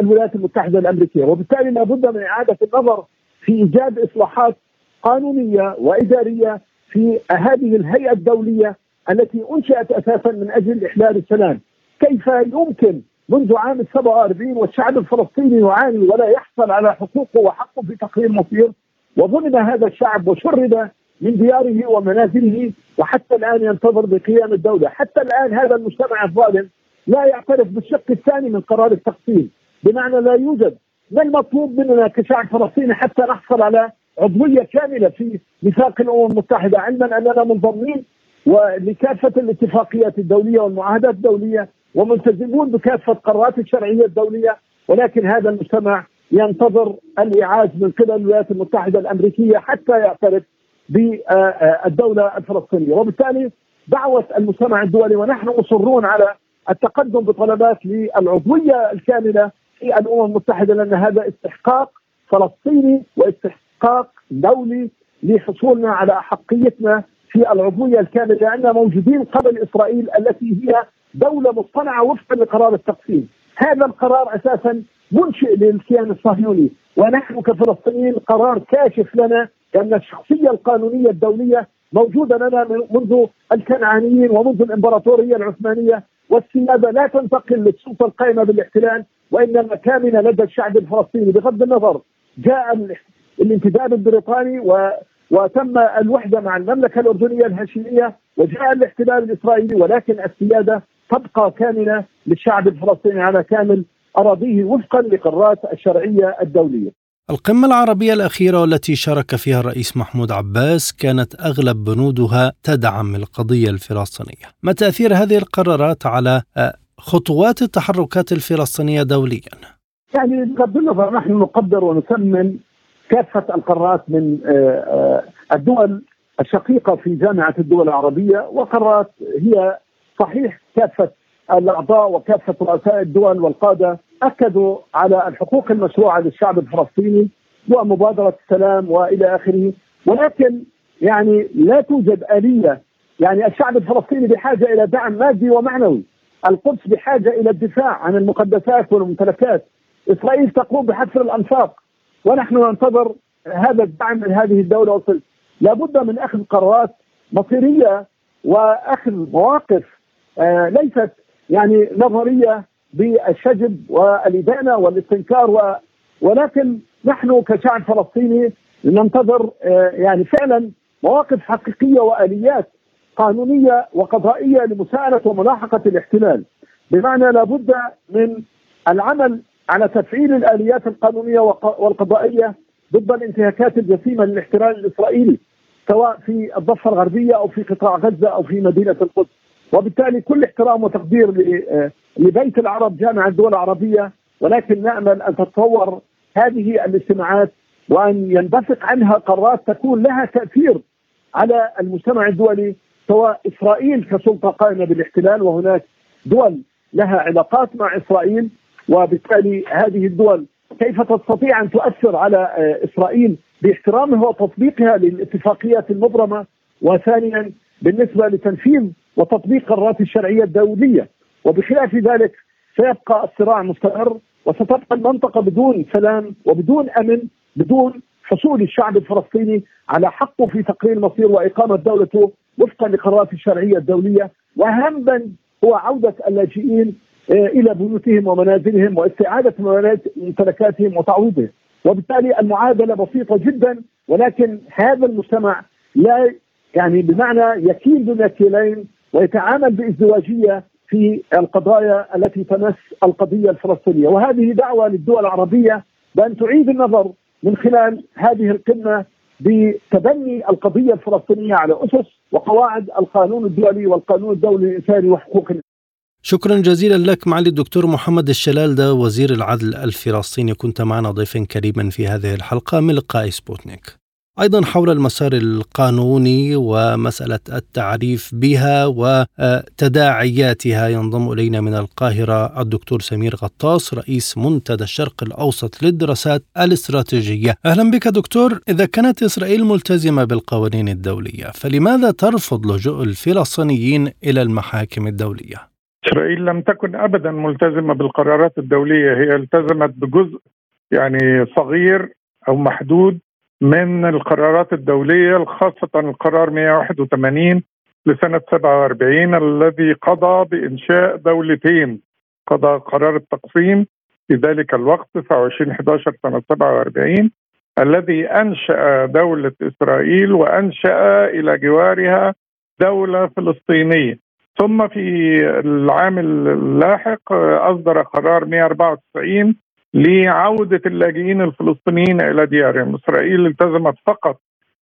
الولايات المتحدة الأمريكية. وبالتالي لابد من إعادة النظر في إيجاد إصلاحات قانونية وإدارية في هذه الهيئة الدولية التي أنشئت أساسا من أجل إحلال السلام. كيف يمكن منذ عام 47 والشعب الفلسطيني يعاني ولا يحصل على حقوقه وحقه في تقرير مصير وظلم هذا الشعب وشرد من دياره ومنازله وحتى الآن ينتظر بقيام الدولة، حتى الآن هذا المجتمع الظالم لا يعترف بالشق الثاني من قرار التقسيم، بمعنى لا يوجد ما المطلوب مننا كشعب فلسطيني حتى نحصل على عضوية كاملة في ميثاق الأمم المتحدة؟ علما أننا منضمين ولكافة الاتفاقيات الدولية والمعاهدات الدولية وملتزمون بكافة قرارات الشرعية الدولية ولكن هذا المجتمع ينتظر الإعاز من قبل الولايات المتحدة الأمريكية حتى يعترف بالدولة الفلسطينية. وبالتالي دعوة المجتمع الدولي ونحن مصرون على التقدم بطلبات للعضوية الكاملة في الأمم المتحدة لأن هذا استحقاق فلسطيني واستحقاق دولي لحصولنا على احقيتنا في العضوية الكاملة لاننا موجودين قبل إسرائيل التي هي دولة مصطنعة وفقا لقرار التقسيم. هذا القرار أساسا منشئ للكيان الصهيوني. ونحن كفلسطينيين قرار كاشف لنا أن الشخصية القانونية الدولية موجودة لنا منذ الكنعانيين ومنذ الإمبراطورية العثمانية. والسيادة لا تنتقل للسلطة القائمة بالاحتلال وإنما كامنه لدى الشعب الفلسطيني. بغض النظر جاء الانتداب البريطاني و وتم الوحدة مع المملكة الأردنية الهاشمية وجاء الاحتلال الإسرائيلي. ولكن السيادة تبقى كامنه للشعب الفلسطيني على كامل أراضيه وفقا لقرارات الشرعية الدولية. القمة العربية الأخيرة والتي شارك فيها الرئيس محمود عباس كانت أغلب بنودها تدعم القضية الفلسطينية ما تأثير هذه القرارات على آه، خطوات التحركات الفلسطينية دوليا يعني بغض النظر نحن نقدر ونثمن كافة القرارات من آه، آه، الدول الشقيقة في جامعة الدول العربية وقرارات هي صحيح كافة الأعضاء وكافة رؤساء الدول والقادة أكدوا على الحقوق المشروعة للشعب الفلسطيني ومبادرة السلام وإلى آخره. ولكن يعني لا توجد آلية يعني الشعب الفلسطيني بحاجة إلى دعم مادي ومعنوي القدس بحاجة إلى الدفاع عن المقدسات والممتلكات. إسرائيل تقوم بحفر الأنفاق ونحن ننتظر هذا الدعم من هذه الدولة لابد من أخذ قرارات مصيريه وأخذ مواقف ليست يعني نظرية بالشجب والإدانة والاستنكار ولكن نحن كشعب فلسطيني ننتظر آه، يعني فعلا مواقف حقيقية وآليات قانونية وقضائية لمساءلة وملاحقة الاحتلال. بمعنى لابد من العمل على تفعيل الآليات القانونية والقضائية ضد الانتهاكات الجسيمة للاحتلال الإسرائيلي سواء في الضفة الغربية أو في قطاع غزة أو في مدينة القدس. وبالتالي كل احترام وتقدير آه، لبيت العرب جامعة الدول العربية ولكن نأمل أن تتطور هذه الاجتماعات وأن ينبثق عنها قرارات تكون لها تأثير على المجتمع الدولي سواء إسرائيل كسلطة قائمة بالاحتلال وهناك دول لها علاقات مع إسرائيل وبالتالي هذه الدول كيف تستطيع أن تؤثر على آه، إسرائيل باحترامها وتطبيقها للاتفاقيات المبرمة؟ وثانيا بالنسبة لتنفيذ وتطبيق قرارات الشرعية الدولية. وبخلاف ذلك سيبقى الصراع مستمر وستبقى المنطقة بدون سلام وبدون أمن بدون حصول الشعب الفلسطيني على حقه في تقرير المصير وإقامة دولته وفقا لقرارات الشرعية الدولية. واهما هو عودة اللاجئين آه، إلى بيوتهم ومنازلهم واستعادة ممتلكاتهم وتعويضهم. وبالتالي المعادلة بسيطة جدا ولكن هذا المجتمع لا يعني بمعنى يكيل بمكيلين ويتعامل بازدواجية في القضايا التي تمس القضية الفلسطينية. وهذه دعوة للدول العربية بأن تعيد النظر من خلال هذه القمة بتبني القضية الفلسطينية على أسس وقواعد القانون الدولي والقانون الدولي الإنساني وحقوق شكرا جزيلا لك معالي الدكتور محمد الشلال ده وزير العدل الفلسطيني. كنت معنا ضيفا كريما في هذه الحلقة من لقاء سبوتنيك. أيضا حول المسار القانوني ومسألة التعريف بها وتداعياتها ينضم إلينا من القاهرة الدكتور سمير غطاس رئيس منتدى الشرق الأوسط للدراسات الاستراتيجية. أهلا بك دكتور، إذا كانت إسرائيل ملتزمة بالقوانين الدولية، فلماذا ترفض لجوء الفلسطينيين إلى المحاكم الدولية؟ إسرائيل لم تكن ابدا ملتزمة بالقرارات الدولية، هي التزمت بجزء يعني صغير أو محدود من القرارات الدولية خاصة القرار 181 لسنة 47 الذي قضى بإنشاء دولتين. قضى قرار التقسيم في ذلك الوقت 29 11 سنة 47 الذي أنشأ دولة إسرائيل وأنشأ إلى جوارها دولة فلسطينية. ثم في العام اللاحق أصدر قرار 194 لعودة اللاجئين الفلسطينيين إلى ديارهم. إسرائيل التزمت فقط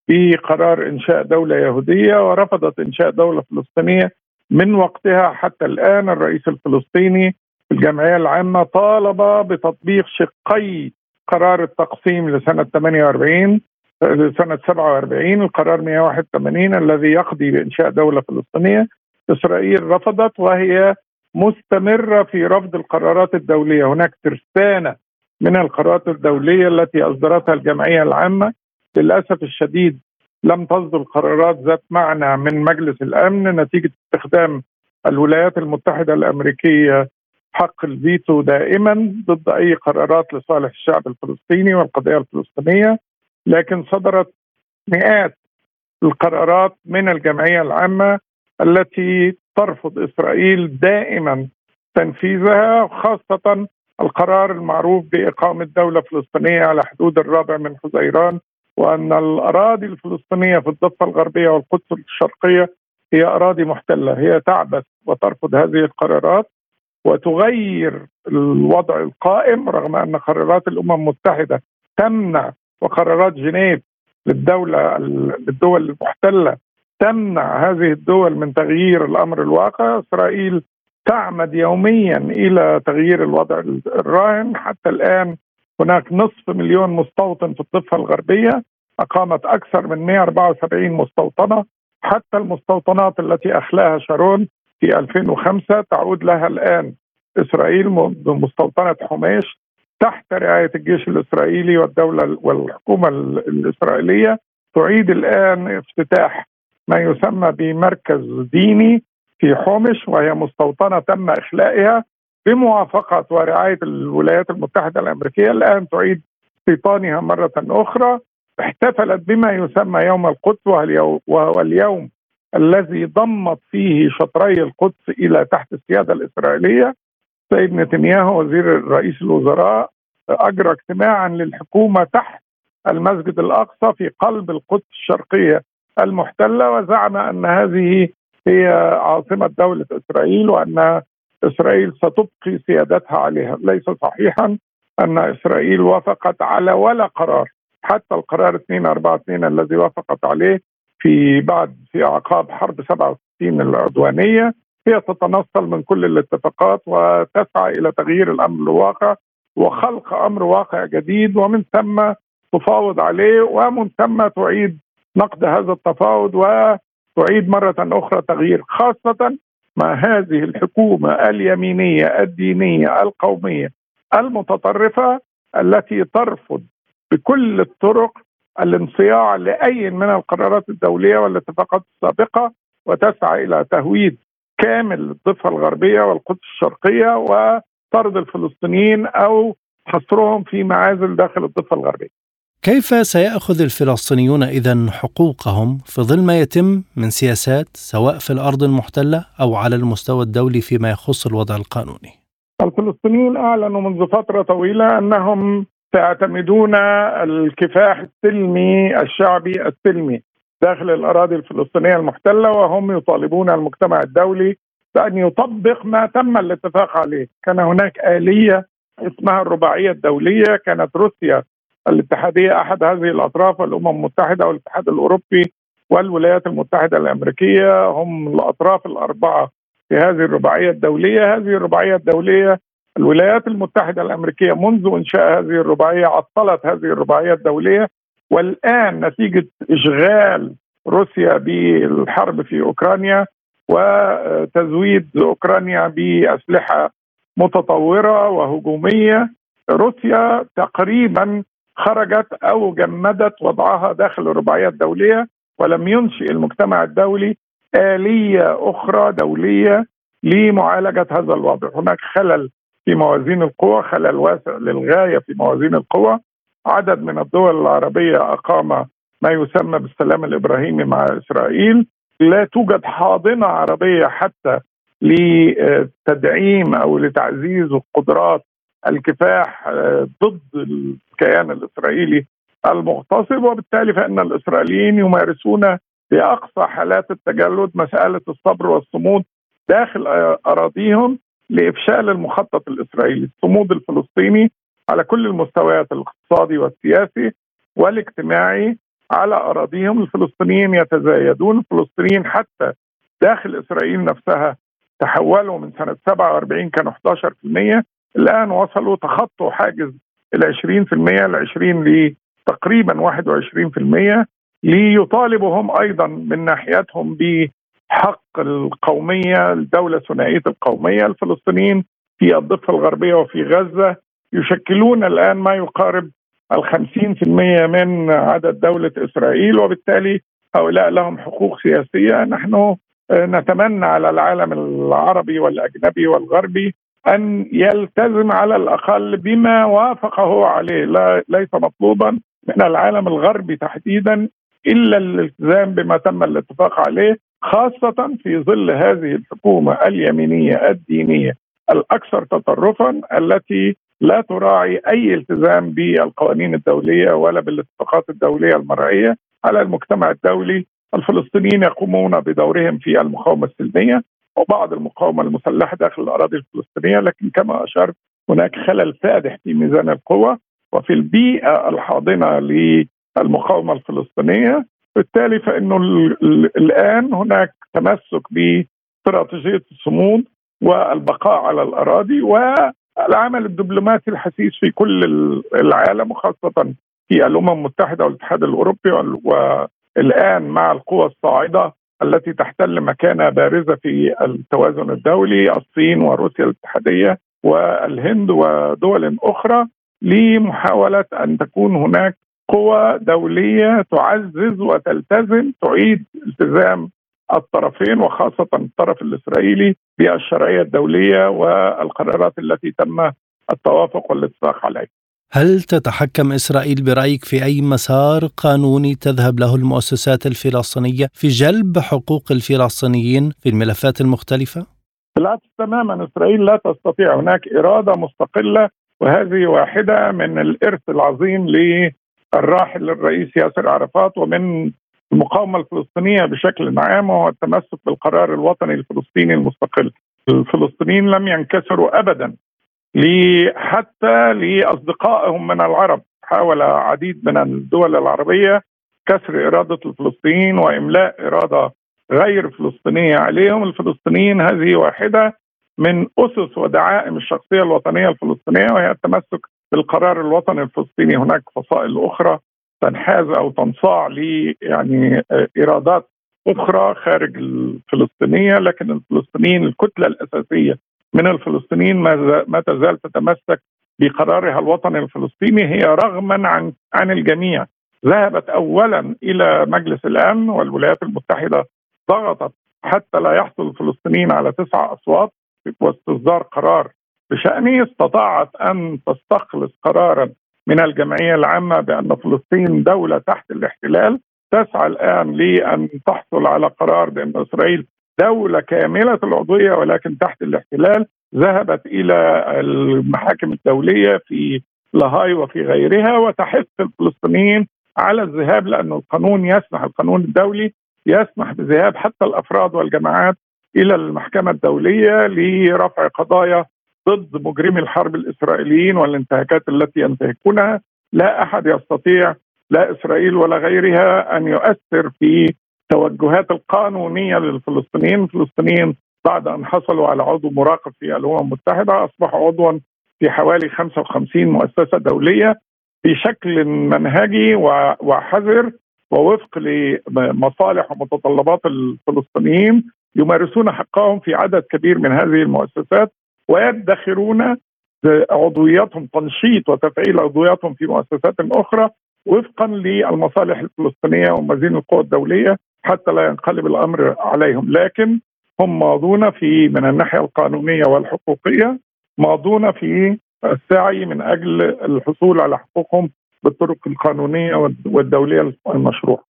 بقرار إنشاء دولة يهودية ورفضت إنشاء دولة فلسطينية من وقتها. حتى الآن الرئيس الفلسطيني الجمعية العامة طالب بتطبيق شقي قرار التقسيم لسنة 48 لسنة 47 القرار 181 الذي يقضي بإنشاء دولة فلسطينية. إسرائيل رفضت وهي مستمرة في رفض القرارات الدولية، هناك ترسانة من القرارات الدولية التي أصدرتها الجمعية العامة. للأسف الشديد لم تصدر قرارات ذات معنى من مجلس الأمن. نتيجة استخدام الولايات المتحدة الأمريكية حق الفيتو دائما ضد أي قرارات لصالح الشعب الفلسطيني والقضية الفلسطينية. لكن صدرت مئات القرارات من الجمعية العامة. التي ترفض إسرائيل دائما تنفيذها خاصة القرار المعروف بإقامة دولة فلسطينية على حدود الرابع من حزيران وأن الأراضي الفلسطينية في الضفة الغربية والقدس الشرقية هي أراضي محتلة هي تعبث وترفض هذه القرارات وتغير الوضع القائم رغم أن قرارات الأمم المتحدة تمنع وقرارات جنيف للدولة للدول المحتلة تمنع هذه الدول من تغيير الأمر الواقع. إسرائيل تعمد يوميا إلى تغيير الوضع الراهن. حتى الآن هناك نصف مليون مستوطن في الضفة الغربية. أقامت أكثر من 174 مستوطنة. حتى المستوطنات التي أخلاها شارون في 2005 تعود لها الآن. إسرائيل بمستوطنة حميش تحت رعاية الجيش الإسرائيلي والدولة والحكومة الإسرائيلية تعيد الآن افتتاح ما يسمى بمركز ديني في حومش وهي مستوطنة تم إخلائها بموافقة ورعاية الولايات المتحدة الأمريكية الآن تعيد استيطانها مرة أخرى. احتفلت بما يسمى يوم القدس وهو اليوم الذي ضمت فيه شطري القدس إلى تحت السيادة الإسرائيلية. سيد نتنياهو وزير رئيس الوزراء أجرى اجتماعا للحكومة تحت المسجد الأقصى في قلب القدس الشرقية. المحتلة وزعم أن هذه هي عاصمة دولة إسرائيل وأن إسرائيل ستبقي سيادتها عليها. ليس صحيحا أن إسرائيل وافقت على ولا قرار حتى القرار 242 الذي وافقت عليه في بعد في اعقاب حرب 67 العدوانية. هي تتنصل من كل الاتفاقات وتسعى إلى تغيير الأمر الواقع وخلق أمر واقع جديد ومن ثم تفاوض عليه ومن ثم تعيد نقد هذا التفاوض وتعيد مرة أخرى تغيير خاصة مع هذه الحكومة اليمينية الدينية القومية المتطرفة التي ترفض بكل الطرق الانصياع لأي من القرارات الدولية والاتفاقات السابقة وتسعى إلى تهويد كامل الضفة الغربية والقدس الشرقية وطرد الفلسطينيين أو حصرهم في معازل داخل الضفة الغربية. كيف سيأخذ الفلسطينيون إذا حقوقهم في ظل ما يتم من سياسات سواء في الأرض المحتلة أو على المستوى الدولي فيما يخص الوضع القانوني؟ الفلسطينيين أعلنوا منذ فترة طويلة أنهم سيعتمدون الكفاح السلمي الشعبي السلمي داخل الأراضي الفلسطينية المحتلة وهم يطالبون المجتمع الدولي بأن يطبق ما تم الاتفاق عليه، كان هناك آلية اسمها الرباعية الدولية، كانت روسيا الاتحادية أحد هذه الأطراف والأمم المتحدة والاتحاد الأوروبي والولايات المتحدة الأمريكية. هم الأطراف الأربعة في هذه الرباعية الدولية، هذه الرباعية الدولية الولايات المتحدة الأمريكية منذ إنشاء هذه الرباعية عطلت هذه الرباعية الدولية. والآن نتيجة إشغال روسيا بالحرب في أوكرانيا وتزويد أوكرانيا بأسلحة متطورة وهجومية. روسيا تقريبا خرجت أو جمدت وضعها داخل الرباعية الدولية ولم ينشئ المجتمع الدولي آلية أخرى دولية لمعالجة هذا الوضع. هناك خلل في موازين القوى خلل واسع للغاية في موازين القوى. عدد من الدول العربية أقام ما يسمى بالسلام الإبراهيمي مع إسرائيل. لا توجد حاضنة عربية حتى لتدعيم أو لتعزيز قدرات الكفاح آه، ضد الكيان الإسرائيلي المغتصب وبالتالي فإن الإسرائيليين يمارسون باقصى حالات التجلد مسألة الصبر والصمود داخل أراضيهم لإفشال المخطط الإسرائيلي، الصمود الفلسطيني على كل المستويات الاقتصادي والسياسي والاجتماعي على أراضيهم، الفلسطينيين يتزايدون، الفلسطينيين حتى داخل إسرائيل نفسها تحولوا من سنة 47 كانوا 11% الآن وصلوا تخطوا حاجز ال 20% ل 20 لتقريبا 21% ليطالبوا هم أيضا من ناحيتهم ب حق القومية الدولة ثنائيه القومية الفلسطينيين في الضفة الغربية وفي غزة يشكلون الآن ما يقارب في المية من عدد دولة إسرائيل وبالتالي هؤلاء لهم حقوق سياسية. نحن نتمنى على العالم العربي والأجنبي والغربي أن يلتزم على الأقل بما وافقه عليه. لا ليس مطلوبا من العالم الغربي تحديدا إلا الالتزام بما تم الاتفاق عليه خاصة في ظل هذه الحكومة اليمينية الدينية الأكثر تطرفا التي لا تراعي أي التزام بالقوانين الدولية ولا بالاتفاقات الدولية المرئية. على المجتمع الدولي الفلسطينيين يقومون بدورهم في المقاومة السلمية. وبعض المقاومة المسلحة داخل الأراضي الفلسطينية لكن كما أشرت هناك خلل فادح في ميزان القوى وفي البيئة الحاضنة للمقاومة الفلسطينية. بالتالي فإنه الآن هناك تمسك باستراتيجيه الصمود والبقاء على الأراضي والعمل الدبلوماسي الحثيث في كل العالم وخاصة في الأمم المتحدة والاتحاد الأوروبي والآن مع القوى الصاعدة التي تحتل مكانه بارزة في التوازن الدولي الصين وروسيا الاتحادية والهند ودول أخرى لمحاولة أن تكون هناك قوى دولية تعزز وتلتزم تعيد التزام الطرفين وخاصة الطرف الإسرائيلي بالشرعيه الدولية والقرارات التي تم التوافق والاتفاق عليها. هل تتحكم إسرائيل برأيك في أي مسار قانوني تذهب له المؤسسات الفلسطينية في جلب حقوق الفلسطينيين في الملفات المختلفة؟ بالعكس تماما إسرائيل لا تستطيع هناك إرادة مستقلة وهذه واحدة من الإرث العظيم للراحل الرئيس ياسر عرفات ومن المقاومة الفلسطينية بشكل عام وهو التمسك بالقرار الوطني الفلسطيني المستقل. الفلسطينيين لم ينكسروا ابدا حتى لأصدقائهم من العرب. حاول عديد من الدول العربية كسر إرادة الفلسطينيين وإملاء إرادة غير فلسطينية عليهم. الفلسطينيين هذه واحدة من أسس ودعائم الشخصية الوطنية الفلسطينية وهي التمسك بالقرار الوطني الفلسطيني. هناك فصائل أخرى تنحاز أو تنصاع ل يعني ارادات أخرى خارج الفلسطينية لكن الفلسطينيين الكتلة الأساسية من الفلسطينيين ما تزال تتمسك بقرارها الوطني الفلسطيني هي رغما عن عن الجميع. ذهبت اولا إلى مجلس الأمن والولايات المتحدة ضغطت حتى لا يحصل الفلسطينيين على تسع أصوات واستصدار قرار. بشأنه استطاعت أن تستخلص قرارا من الجمعية العامة بأن فلسطين دولة تحت الاحتلال. تسعى الآن لأن تحصل على قرار بأن إسرائيل دولة كاملة العضويه ولكن تحت الاحتلال ذهبت إلى المحاكم الدولية في لاهاي وفي غيرها وتحث الفلسطينيين على الذهاب لأن القانون يسمح القانون الدولي يسمح بذهاب حتى الأفراد والجماعات إلى المحكمة الدولية لرفع قضايا ضد مجرمي الحرب الإسرائيليين والانتهاكات التي ينتهكونها. لا أحد يستطيع لا إسرائيل ولا غيرها أن يؤثر في التوجهات القانونية للفلسطينيين، الفلسطينيين بعد أن حصلوا على عضو مراقب في الأمم المتحدة أصبحوا عضوا في حوالي 55 مؤسسة دولية بشكل منهجي وحذر ووفق لمصالح ومتطلبات الفلسطينيين يمارسون حقهم في عدد كبير من هذه المؤسسات ويدخرون عضوياتهم تنشيط وتفعيل عضوياتهم في مؤسسات أخرى وفقا للمصالح الفلسطينية ومزين القوى الدولية. حتى لا ينقلب الأمر عليهم لكن هم ماضون في من الناحية القانونية والحقوقية ماضون في السعي من أجل الحصول على حقوقهم بالطرق القانونية والدولية المشروعة.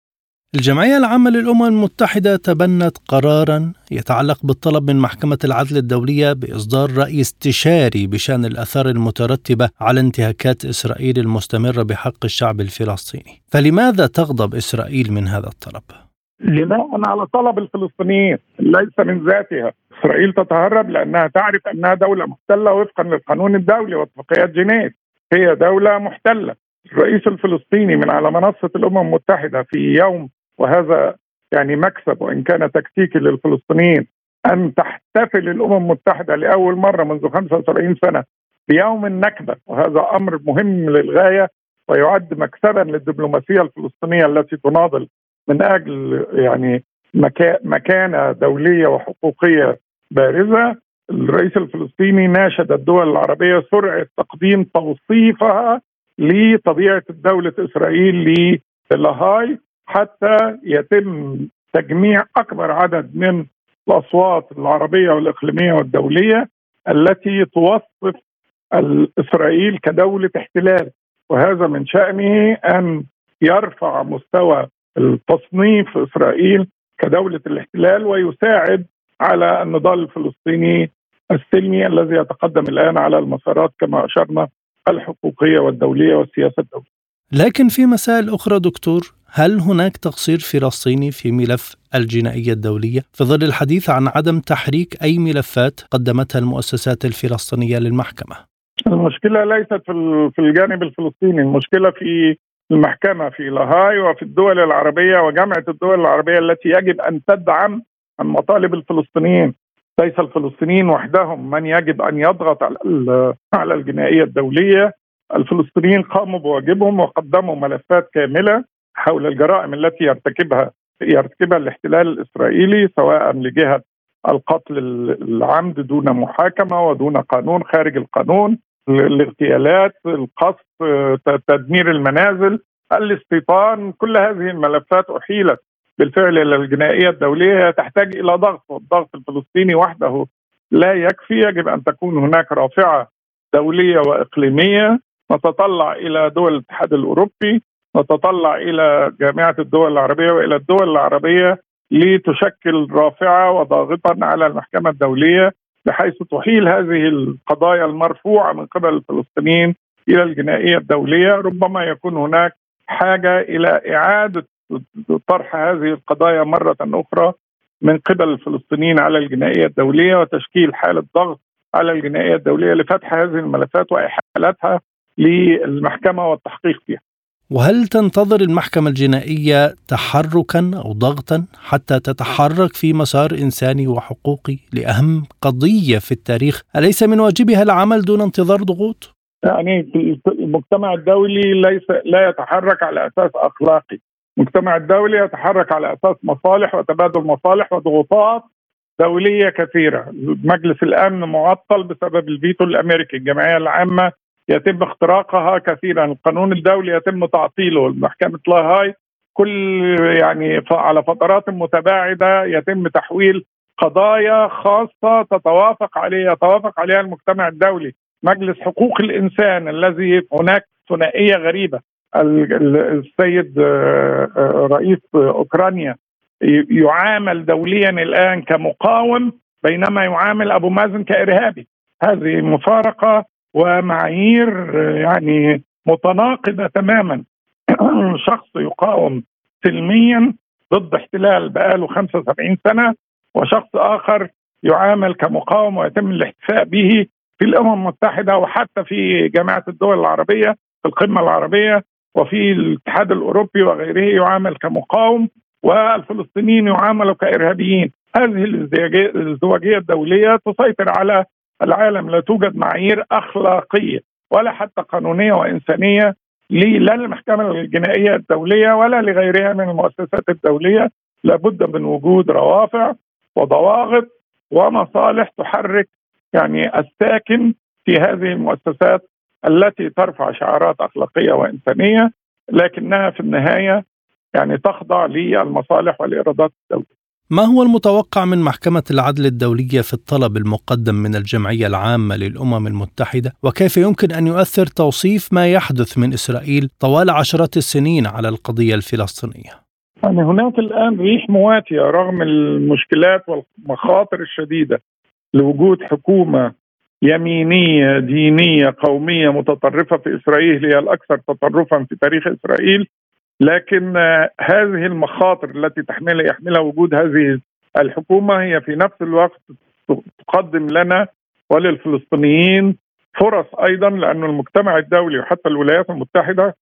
الجمعية العامة للأمم المتحدة تبنت قرارا يتعلق بالطلب من محكمة العدل الدولية بإصدار رأي استشاري بشأن الآثار المترتبة على انتهاكات إسرائيل المستمرة بحق الشعب الفلسطيني فلماذا تغضب إسرائيل من هذا الطلب؟ بناء على طلب الفلسطينيين ليس من ذاتها. إسرائيل تتهرب لأنها تعرف أنها دولة محتلة وفقا للقانون الدولي واتفاقيات جنيف. هي دولة محتلة. الرئيس الفلسطيني من على منصة الأمم المتحدة في يوم وهذا يعني مكسب وإن كان تكتيكي للفلسطينيين أن تحتفل الأمم المتحدة لأول مرة منذ 75 سنة بيوم النكبة. وهذا أمر مهم للغاية ويعد مكسبا للدبلوماسية الفلسطينية التي تناضل. من أجل يعني مكانة دولية وحقوقية بارزة الرئيس الفلسطيني ناشد الدول العربية سرعة تقديم توصيفها لطبيعة دولة إسرائيل للاهاي حتى يتم تجميع أكبر عدد من الأصوات العربية والإقليمية والدولية التي توصف اسرائيل كدولة احتلال. وهذا من شأنه أن يرفع مستوى التصنيف إسرائيل كدولة الاحتلال ويساعد على النضال الفلسطيني السلمي الذي يتقدم الآن على المسارات كما أشرنا الحقوقية والدولية والسياسة الدولية. لكن في مسائل أخرى دكتور هل هناك تقصير فلسطيني في ملف الجنائية الدولية في ظل الحديث عن عدم تحريك أي ملفات قدمتها المؤسسات الفلسطينية للمحكمة؟ المشكلة ليست في الجانب الفلسطيني المشكلة في المحكمة في لاهاي وفي الدول العربية وجامعة الدول العربية التي يجب أن تدعم المطالب الفلسطينيين. ليس الفلسطينيين وحدهم. من يجب أن يضغط على الجنائية الدولية. الفلسطينيين قاموا بواجبهم وقدموا ملفات كاملة حول الجرائم التي يرتكبها يرتكبها الاحتلال الإسرائيلي سواء لجهه القتل العمد دون محاكمة ودون قانون خارج القانون. الاغتيالات القصف تدمير المنازل الاستيطان كل هذه الملفات أحيلت بالفعل إلى الجنائية الدولية. تحتاج إلى ضغط والضغط الفلسطيني وحده لا يكفي. يجب أن تكون هناك رافعة دولية وإقليمية. نتطلع إلى دول الاتحاد الأوروبي نتطلع إلى جامعة الدول العربية وإلى الدول العربية لتشكل رافعة وضاغطا على المحكمة الدولية. بحيث تحيل هذه القضايا المرفوعة من قبل الفلسطينيين إلى الجنائية الدولية ربما يكون هناك حاجة إلى إعادة طرح هذه القضايا مرة أخرى من قبل الفلسطينيين على الجنائية الدولية وتشكيل حالة ضغط على الجنائية الدولية لفتح هذه الملفات وإحالتها للمحكمة والتحقيق فيها. وهل تنتظر المحكمة الجنائية تحركا أو ضغطا حتى تتحرك في مسار إنساني وحقوقي لأهم قضية في التاريخ؟ أليس من واجبها العمل دون انتظار ضغوط؟ يعني المجتمع الدولي ليس لا يتحرك على أساس أخلاقي. المجتمع الدولي يتحرك على أساس مصالح وتبادل مصالح وضغوطات دولية كثيرة. مجلس الأمن معطل بسبب الفيتو الأمريكي الجمعية العامة يتم اختراقها كثيرا. القانون الدولي يتم تعطيله. محكمة لاهاي كل يعني على فترات متباعدة يتم تحويل قضايا خاصة تتوافق عليها يتوافق عليها المجتمع الدولي. مجلس حقوق الإنسان الذي هناك ثنائية غريبة. السيد آه، آه، رئيس أوكرانيا يعامل دوليا الآن كمقاوم بينما يعامل أبو مازن كإرهابي. هذه مفارقة ومعايير يعني متناقضة تماما. شخص يقاوم سلميا ضد احتلال بقاله 75 سنة وشخص آخر يعامل كمقاوم ويتم الاحتفاء به في الأمم المتحدة وحتى في جامعة الدول العربية في القمة العربية وفي الاتحاد الأوروبي وغيره يعامل كمقاوم والفلسطينيين يعاملوا كإرهابيين. هذه الازدواجيه الدولية تسيطر على العالم لا توجد معايير أخلاقية ولا حتى قانونية وإنسانية لا للمحكمة الجنائية الدولية ولا لغيرها من المؤسسات الدولية لابد من وجود روافع وضواغط ومصالح تحرك يعني الساكن في هذه المؤسسات التي ترفع شعارات أخلاقية وإنسانية لكنها في النهاية يعني تخضع للمصالح والإيرادات الدولية. ما هو المتوقع من محكمة العدل الدولية في الطلب المقدم من الجمعية العامة للأمم المتحدة؟ وكيف يمكن أن يؤثر توصيف ما يحدث من إسرائيل طوال عشرات السنين على القضية الفلسطينية؟ يعني هناك الآن ريح مواتية رغم المشكلات والمخاطر الشديدة لوجود حكومة يمينية دينية قومية متطرفة في إسرائيل هي الأكثر تطرفا في تاريخ إسرائيل. لكن هذه المخاطر التي تحملها يحملها وجود هذه الحكومة هي في نفس الوقت تقدم لنا وللفلسطينيين فرص أيضا لأن المجتمع الدولي وحتى الولايات المتحدة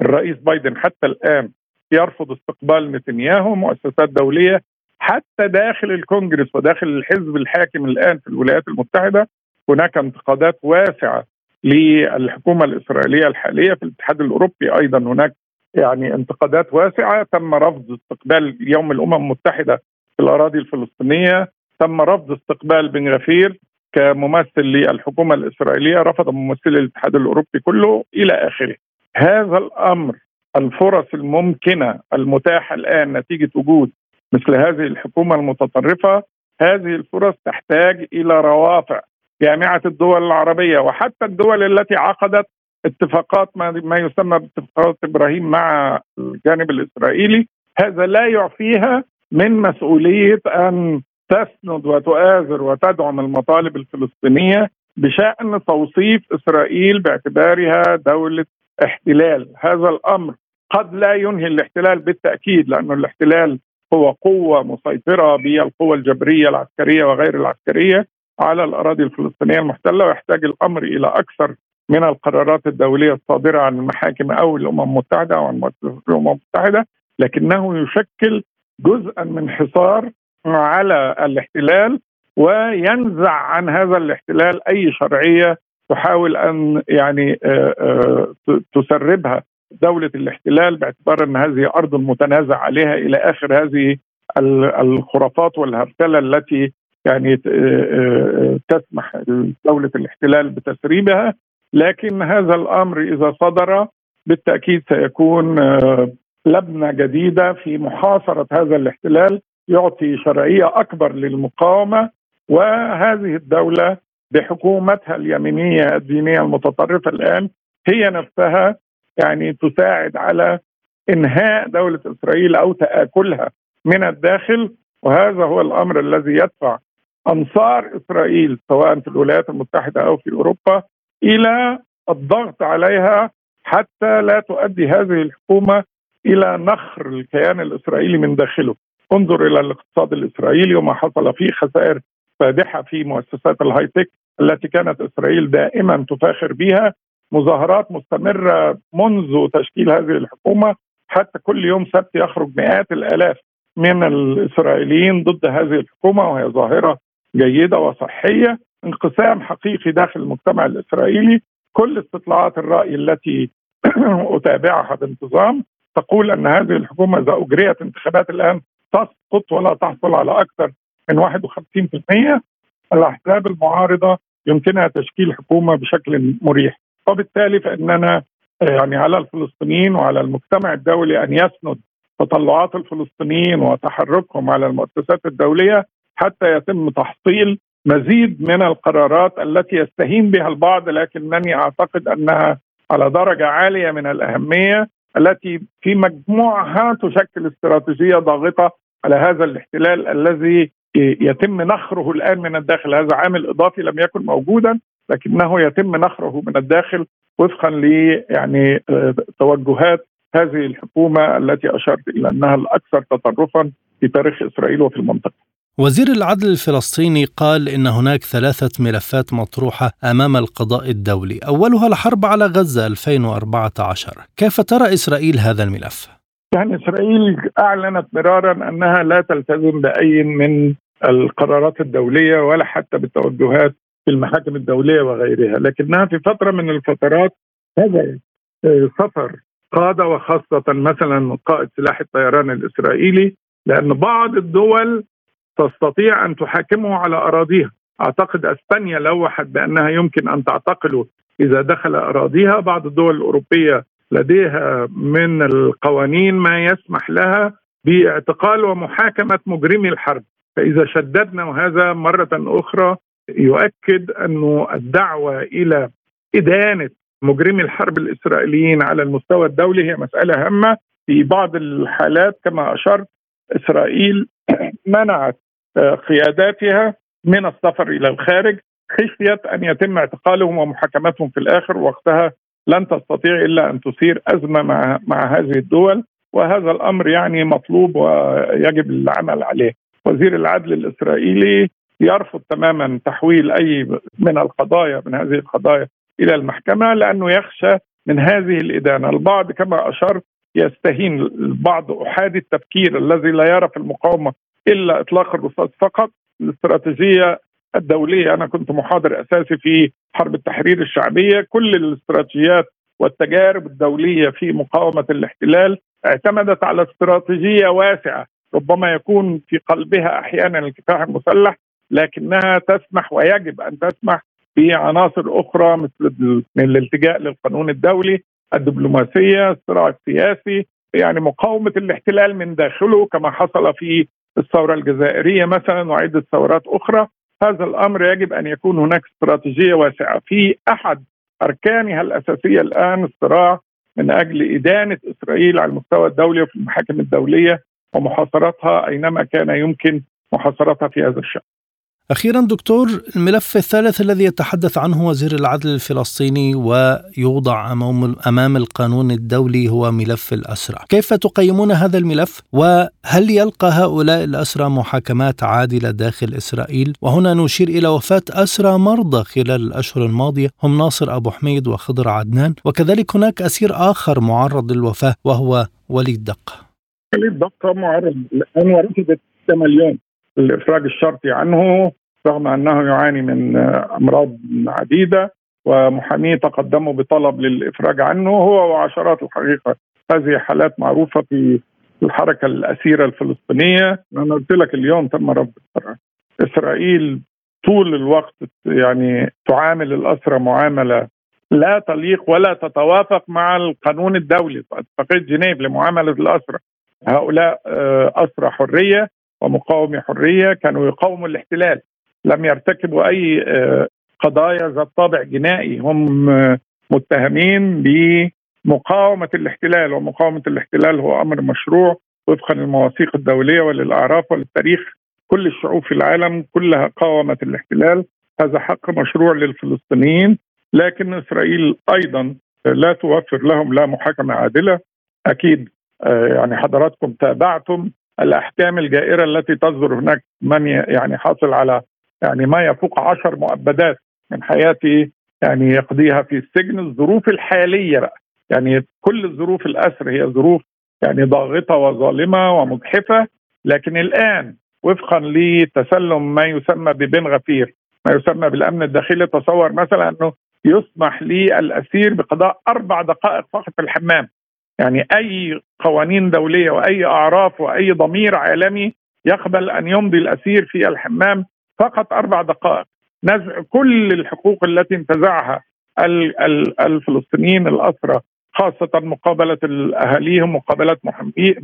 الرئيس بايدن حتى الآن يرفض استقبال نتنياهو مؤسسات دولية حتى داخل الكونجرس وداخل الحزب الحاكم الآن في الولايات المتحدة هناك انتقادات واسعة للحكومة الإسرائيلية الحالية في الاتحاد الأوروبي أيضا. هناك يعني انتقادات واسعة تم رفض استقبال يوم الأمم المتحدة في الأراضي الفلسطينية تم رفض استقبال بن غفير كممثل للحكومة الإسرائيلية رفض ممثلي الاتحاد الأوروبي كله إلى آخره. هذا الأمر الفرص الممكنة المتاحة الآن نتيجة وجود مثل هذه الحكومة المتطرفة هذه الفرص تحتاج إلى روافع جامعة الدول العربية وحتى الدول التي عقدت اتفاقات ما, ما يسمى باتفاقات إبراهيم مع الجانب الإسرائيلي. هذا لا يعفيها من مسؤولية أن تسند وتؤازر وتدعم المطالب الفلسطينية بشأن توصيف إسرائيل باعتبارها دولة احتلال، هذا الأمر قد لا ينهي الاحتلال بالتأكيد لأنه الاحتلال هو قوة مسيطرة بالقوى الجبرية العسكرية وغير العسكرية على الأراضي الفلسطينية المحتلة ويحتاج الأمر إلى أكثر من القرارات الدولية الصادرة عن المحاكم أو الأمم المتحدة أو عن الأمم المتحدة لكنه يشكل جزءا من حصار على الاحتلال وينزع عن هذا الاحتلال أي شرعية تحاول أن يعني آه، آه، تسربها. دولة الاحتلال باعتبار أن هذه أرض متنازع عليها إلى آخر هذه الخرافات والهرتلة التي يعني آه، تسمح دولة الاحتلال بتسريبها. لكن هذا الأمر إذا صدر بالتأكيد سيكون لبنة جديدة في محاصرة هذا الاحتلال يعطي شرعية أكبر للمقاومة وهذه الدولة بحكومتها اليمينية الدينية المتطرفة الآن هي نفسها يعني تساعد على إنهاء دولة إسرائيل أو تآكلها من الداخل وهذا هو الأمر الذي يدفع أنصار إسرائيل سواء في الولايات المتحدة أو في أوروبا إلى الضغط عليها حتى لا تؤدي هذه الحكومة إلى نخر الكيان الإسرائيلي من داخله. انظر إلى الاقتصاد الإسرائيلي وما حصل فيه خسائر فادحة في مؤسسات الهاي تك التي كانت إسرائيل دائما تفاخر بها. مظاهرات مستمرة منذ تشكيل هذه الحكومة. حتى كل يوم سبت يخرج مئات الآلاف من الإسرائيليين ضد هذه الحكومة وهي ظاهرة جيدة وصحية. انقسام حقيقي داخل المجتمع الإسرائيلي. كل استطلاعات الرأي التي أتابعها بانتظام تقول أن هذه الحكومة إذا أجريت انتخابات الآن تسقط ولا تحصل على أكثر من 51% الأحزاب المعارضة يمكنها تشكيل حكومة بشكل مريح. وبالتالي فإننا يعني على الفلسطينيين وعلى المجتمع الدولي أن يسند تطلعات الفلسطينيين وتحركهم على المؤسسات الدولية حتى يتم تحصيل مزيد من القرارات التي يستهين بها البعض لكنني أعتقد أنها على درجة عالية من الأهمية التي في مجموعها تشكل استراتيجية ضاغطة على هذا الاحتلال الذي يتم نخره الآن من الداخل هذا عامل إضافي لم يكن موجودا لكنه يتم نخره من الداخل وفقا ل يعني توجهات هذه الحكومة التي أشرت إلى أنها الأكثر تطرفا في تاريخ إسرائيل وفي المنطقة. وزير العدل الفلسطيني قال إن هناك ثلاثة ملفات مطروحة أمام القضاء الدولي، أولها الحرب على غزة 2014، كيف ترى إسرائيل هذا الملف؟ يعني إسرائيل أعلنت مرارا أنها لا تلتزم بأي من القرارات الدولية ولا حتى بالتوجهات في المحاكم الدولية وغيرها، لكنها في فترة من الفترات هذا سفر قادة وخاصة مثلا قائد سلاح الطيران الإسرائيلي لأن بعض الدول تستطيع أن تحاكمه على أراضيها، أعتقد إسبانيا لوحت بأنها يمكن أن تعتقله إذا دخل أراضيها، بعض الدول الأوروبية لديها من القوانين ما يسمح لها باعتقال ومحاكمة مجرمي الحرب، فإذا شددنا وهذا مرة أخرى يؤكد انه الدعوة إلى إدانة مجرمي الحرب الإسرائيليين على المستوى الدولي هي مسألة هامة. في بعض الحالات كما أشرت إسرائيل منعت قياداتها من السفر إلى الخارج خشيه أن يتم اعتقالهم ومحاكمتهم في الآخر وقتها لن تستطيع إلا أن تثير أزمة مع مع هذه الدول وهذا الأمر يعني مطلوب ويجب العمل عليه. وزير العدل الإسرائيلي يرفض تماما تحويل أي من القضايا من هذه القضايا إلى المحكمة لأنه يخشى من هذه الإدانة، البعض كما أشرت يستهين البعض أحادي التفكير الذي لا يرى في المقاومة إلا اطلاق الرصاص فقط، الاستراتيجية الدولية. أنا كنت محاضر أساسي في حرب التحرير الشعبية، كل الاستراتيجيات والتجارب الدولية في مقاومة الاحتلال اعتمدت على استراتيجية واسعة ربما يكون في قلبها أحيانا الكفاح المسلح لكنها تسمح ويجب أن تسمح بعناصر أخرى مثل الالتجاء للقانون الدولي الدبلوماسية الصراع السياسي يعني مقاومة الاحتلال من داخله كما حصل في الثورة الجزائرية مثلا وعده ثورات أخرى هذا الأمر يجب أن يكون هناك استراتيجية واسعة في أحد أركانها الأساسية الآن الصراع من أجل إدانة إسرائيل على المستوى الدولي وفي المحاكم الدولية ومحاصرتها أينما كان يمكن محاصرتها في هذا الشأن. أخيرا دكتور الملف الثالث الذي يتحدث عنه وزير العدل الفلسطيني ويوضع أمام القانون الدولي هو ملف الأسرى. كيف تقيمون هذا الملف؟ وهل يلقى هؤلاء الأسرى محاكمات عادلة داخل إسرائيل؟ وهنا نشير إلى وفاة أسرى مرضى خلال الأشهر الماضية. هم ناصر أبو حميد وخضر عدنان. وكذلك هناك أسير آخر معرض للوفاة وهو وليد دقة وليد دقة معرض الآن ورثت 6 مليون. الإفراج الشرطي عنه رغم أنه يعاني من أمراض عديدة ومحاميه تقدموا بطلب للإفراج عنه هو وعشرات الحقيقة. هذه حالات معروفة في الحركة الأسيرة الفلسطينية. أنا قلت لك اليوم تم رفض إسرائيل طول الوقت يعني تعامل الأسرى معاملة لا تليق ولا تتوافق مع القانون الدولي. اتفاقيه جنيف لمعاملة الأسرى. هؤلاء آه، أسرى حرية. ومقاومي حرية كانوا يقاوموا الاحتلال. لم يرتكبوا أي آه، قضايا ذات طابع جنائي. هم آه، متهمين بمقاومة الاحتلال. ومقاومة الاحتلال هو أمر مشروع وفقا للمواثيق الدولية وللأعراف وللتاريخ. كل الشعوب في العالم كلها قاومت الاحتلال. هذا حق مشروع للفلسطينيين. لكن إسرائيل أيضا لا توفر لهم لا محاكمة عادلة. أكيد آه، يعني حضراتكم تابعتم. الأحكام الجائرة التي تصدر هناك من يعني حاصل على يعني ما يفوق عشر مؤبدات من حياته يعني يقضيها في السجن الظروف الحالية بقى. يعني كل الظروف الأسر هي ظروف يعني ضاغطة وظالمة ومجحفة. لكن الآن وفقا لتسلم ما يسمى ببن غفير ما يسمى بالأمن الداخلي تصور مثلا أنه يسمح للاسير بقضاء أربع دقائق فقط في الحمام. يعني أي قوانين دولية وأي أعراف وأي ضمير عالمي يقبل أن يمضي الأسير في الحمام فقط أربع دقائق. نزع كل الحقوق التي انتزعها الفلسطينيين الأسرى خاصة مقابلة أهاليهم مقابلة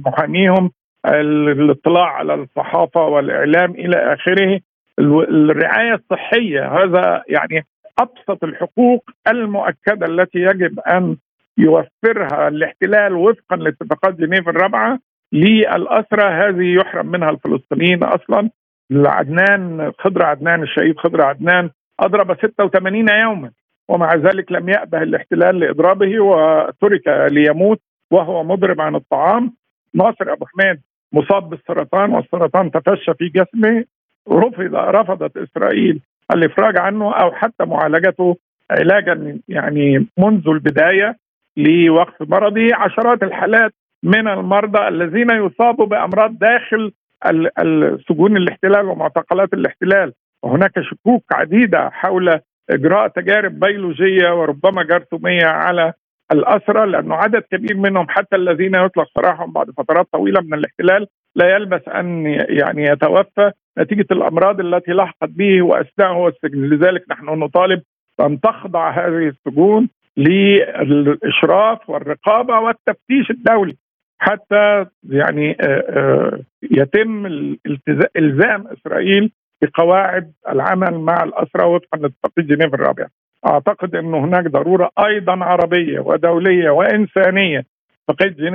محاميهم الاطلاع على الصحافة والإعلام إلى آخره. الرعاية الصحية هذا يعني أبسط الحقوق المؤكدة التي يجب أن يوفرها الاحتلال وفقا لاتفاقات جنيف الرابعة للأسرى. هذه يحرم منها الفلسطينيين أصلا. عدنان خضر عدنان الشهيد خضر عدنان أضرب 86 يوما ومع ذلك لم يأبه الاحتلال لإضرابه وترك ليموت وهو مضرب عن الطعام. ناصر أبو حميد مصاب بالسرطان والسرطان تفشى في جسمه. رفض رفضت إسرائيل الإفراج عنه أو حتى معالجته علاجا يعني منذ البداية. لوقف مرضي عشرات الحالات من المرضى الذين يصابوا بأمراض داخل السجون الاحتلال ومعتقلات الاحتلال. وهناك شكوك عديدة حول إجراء تجارب بيولوجية وربما جرثومية على الاسرى لأنه عدد كبير منهم حتى الذين يطلق سراحهم بعد فترات طويلة من الاحتلال لا يلبث أن يعني يتوفى نتيجة الأمراض التي لحقت به وأثناء السجن. لذلك نحن نطالب أن تخضع هذه السجون للإشراف والرقابة والتفتيش الدولي حتى يعني آه، آه، يتم إلزام إسرائيل بقواعد العمل مع الأسرى وفقا لاتفاقيه جنيف الرابعه. أعتقد انه هناك ضرورة أيضا عربية ودولية وإنسانية اتفاقيه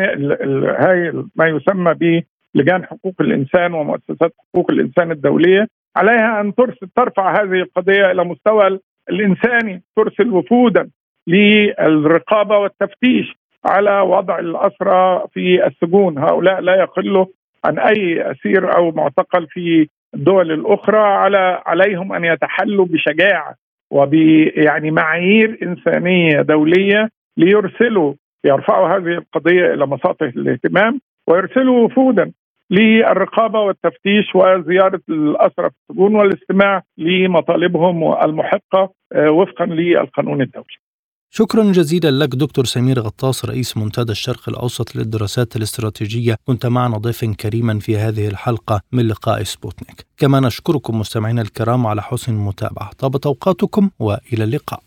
هاي ما يسمى ب لجان حقوق الإنسان ومؤسسات حقوق الإنسان الدولية عليها أن ترسل ترفع هذه القضية إلى مستوى الإنساني ترسل وفودا للرقابة والتفتيش على وضع الأسرى في السجون، هؤلاء لا يقلوا عن أي أسير أو معتقل في الدول الأخرى على عليهم أن يتحلوا بشجاعة وب يعني معايير إنسانية دولية ليرسلوا يرفعوا هذه القضية إلى مساطح الاهتمام ويرسلوا وفودا للرقابة والتفتيش وزيارة الأسرى في السجون والاستماع لمطالبهم المحقة آه، وفقا للقانون الدولي. شكرا جزيلا لك دكتور سمير غطاس رئيس منتدى الشرق الأوسط للدراسات الاستراتيجية. كنت معنا ضيفا كريما في هذه الحلقة من لقاء سبوتنيك. كما نشكركم مستمعينا الكرام على حسن المتابعة. طابت أوقاتكم وإلى اللقاء.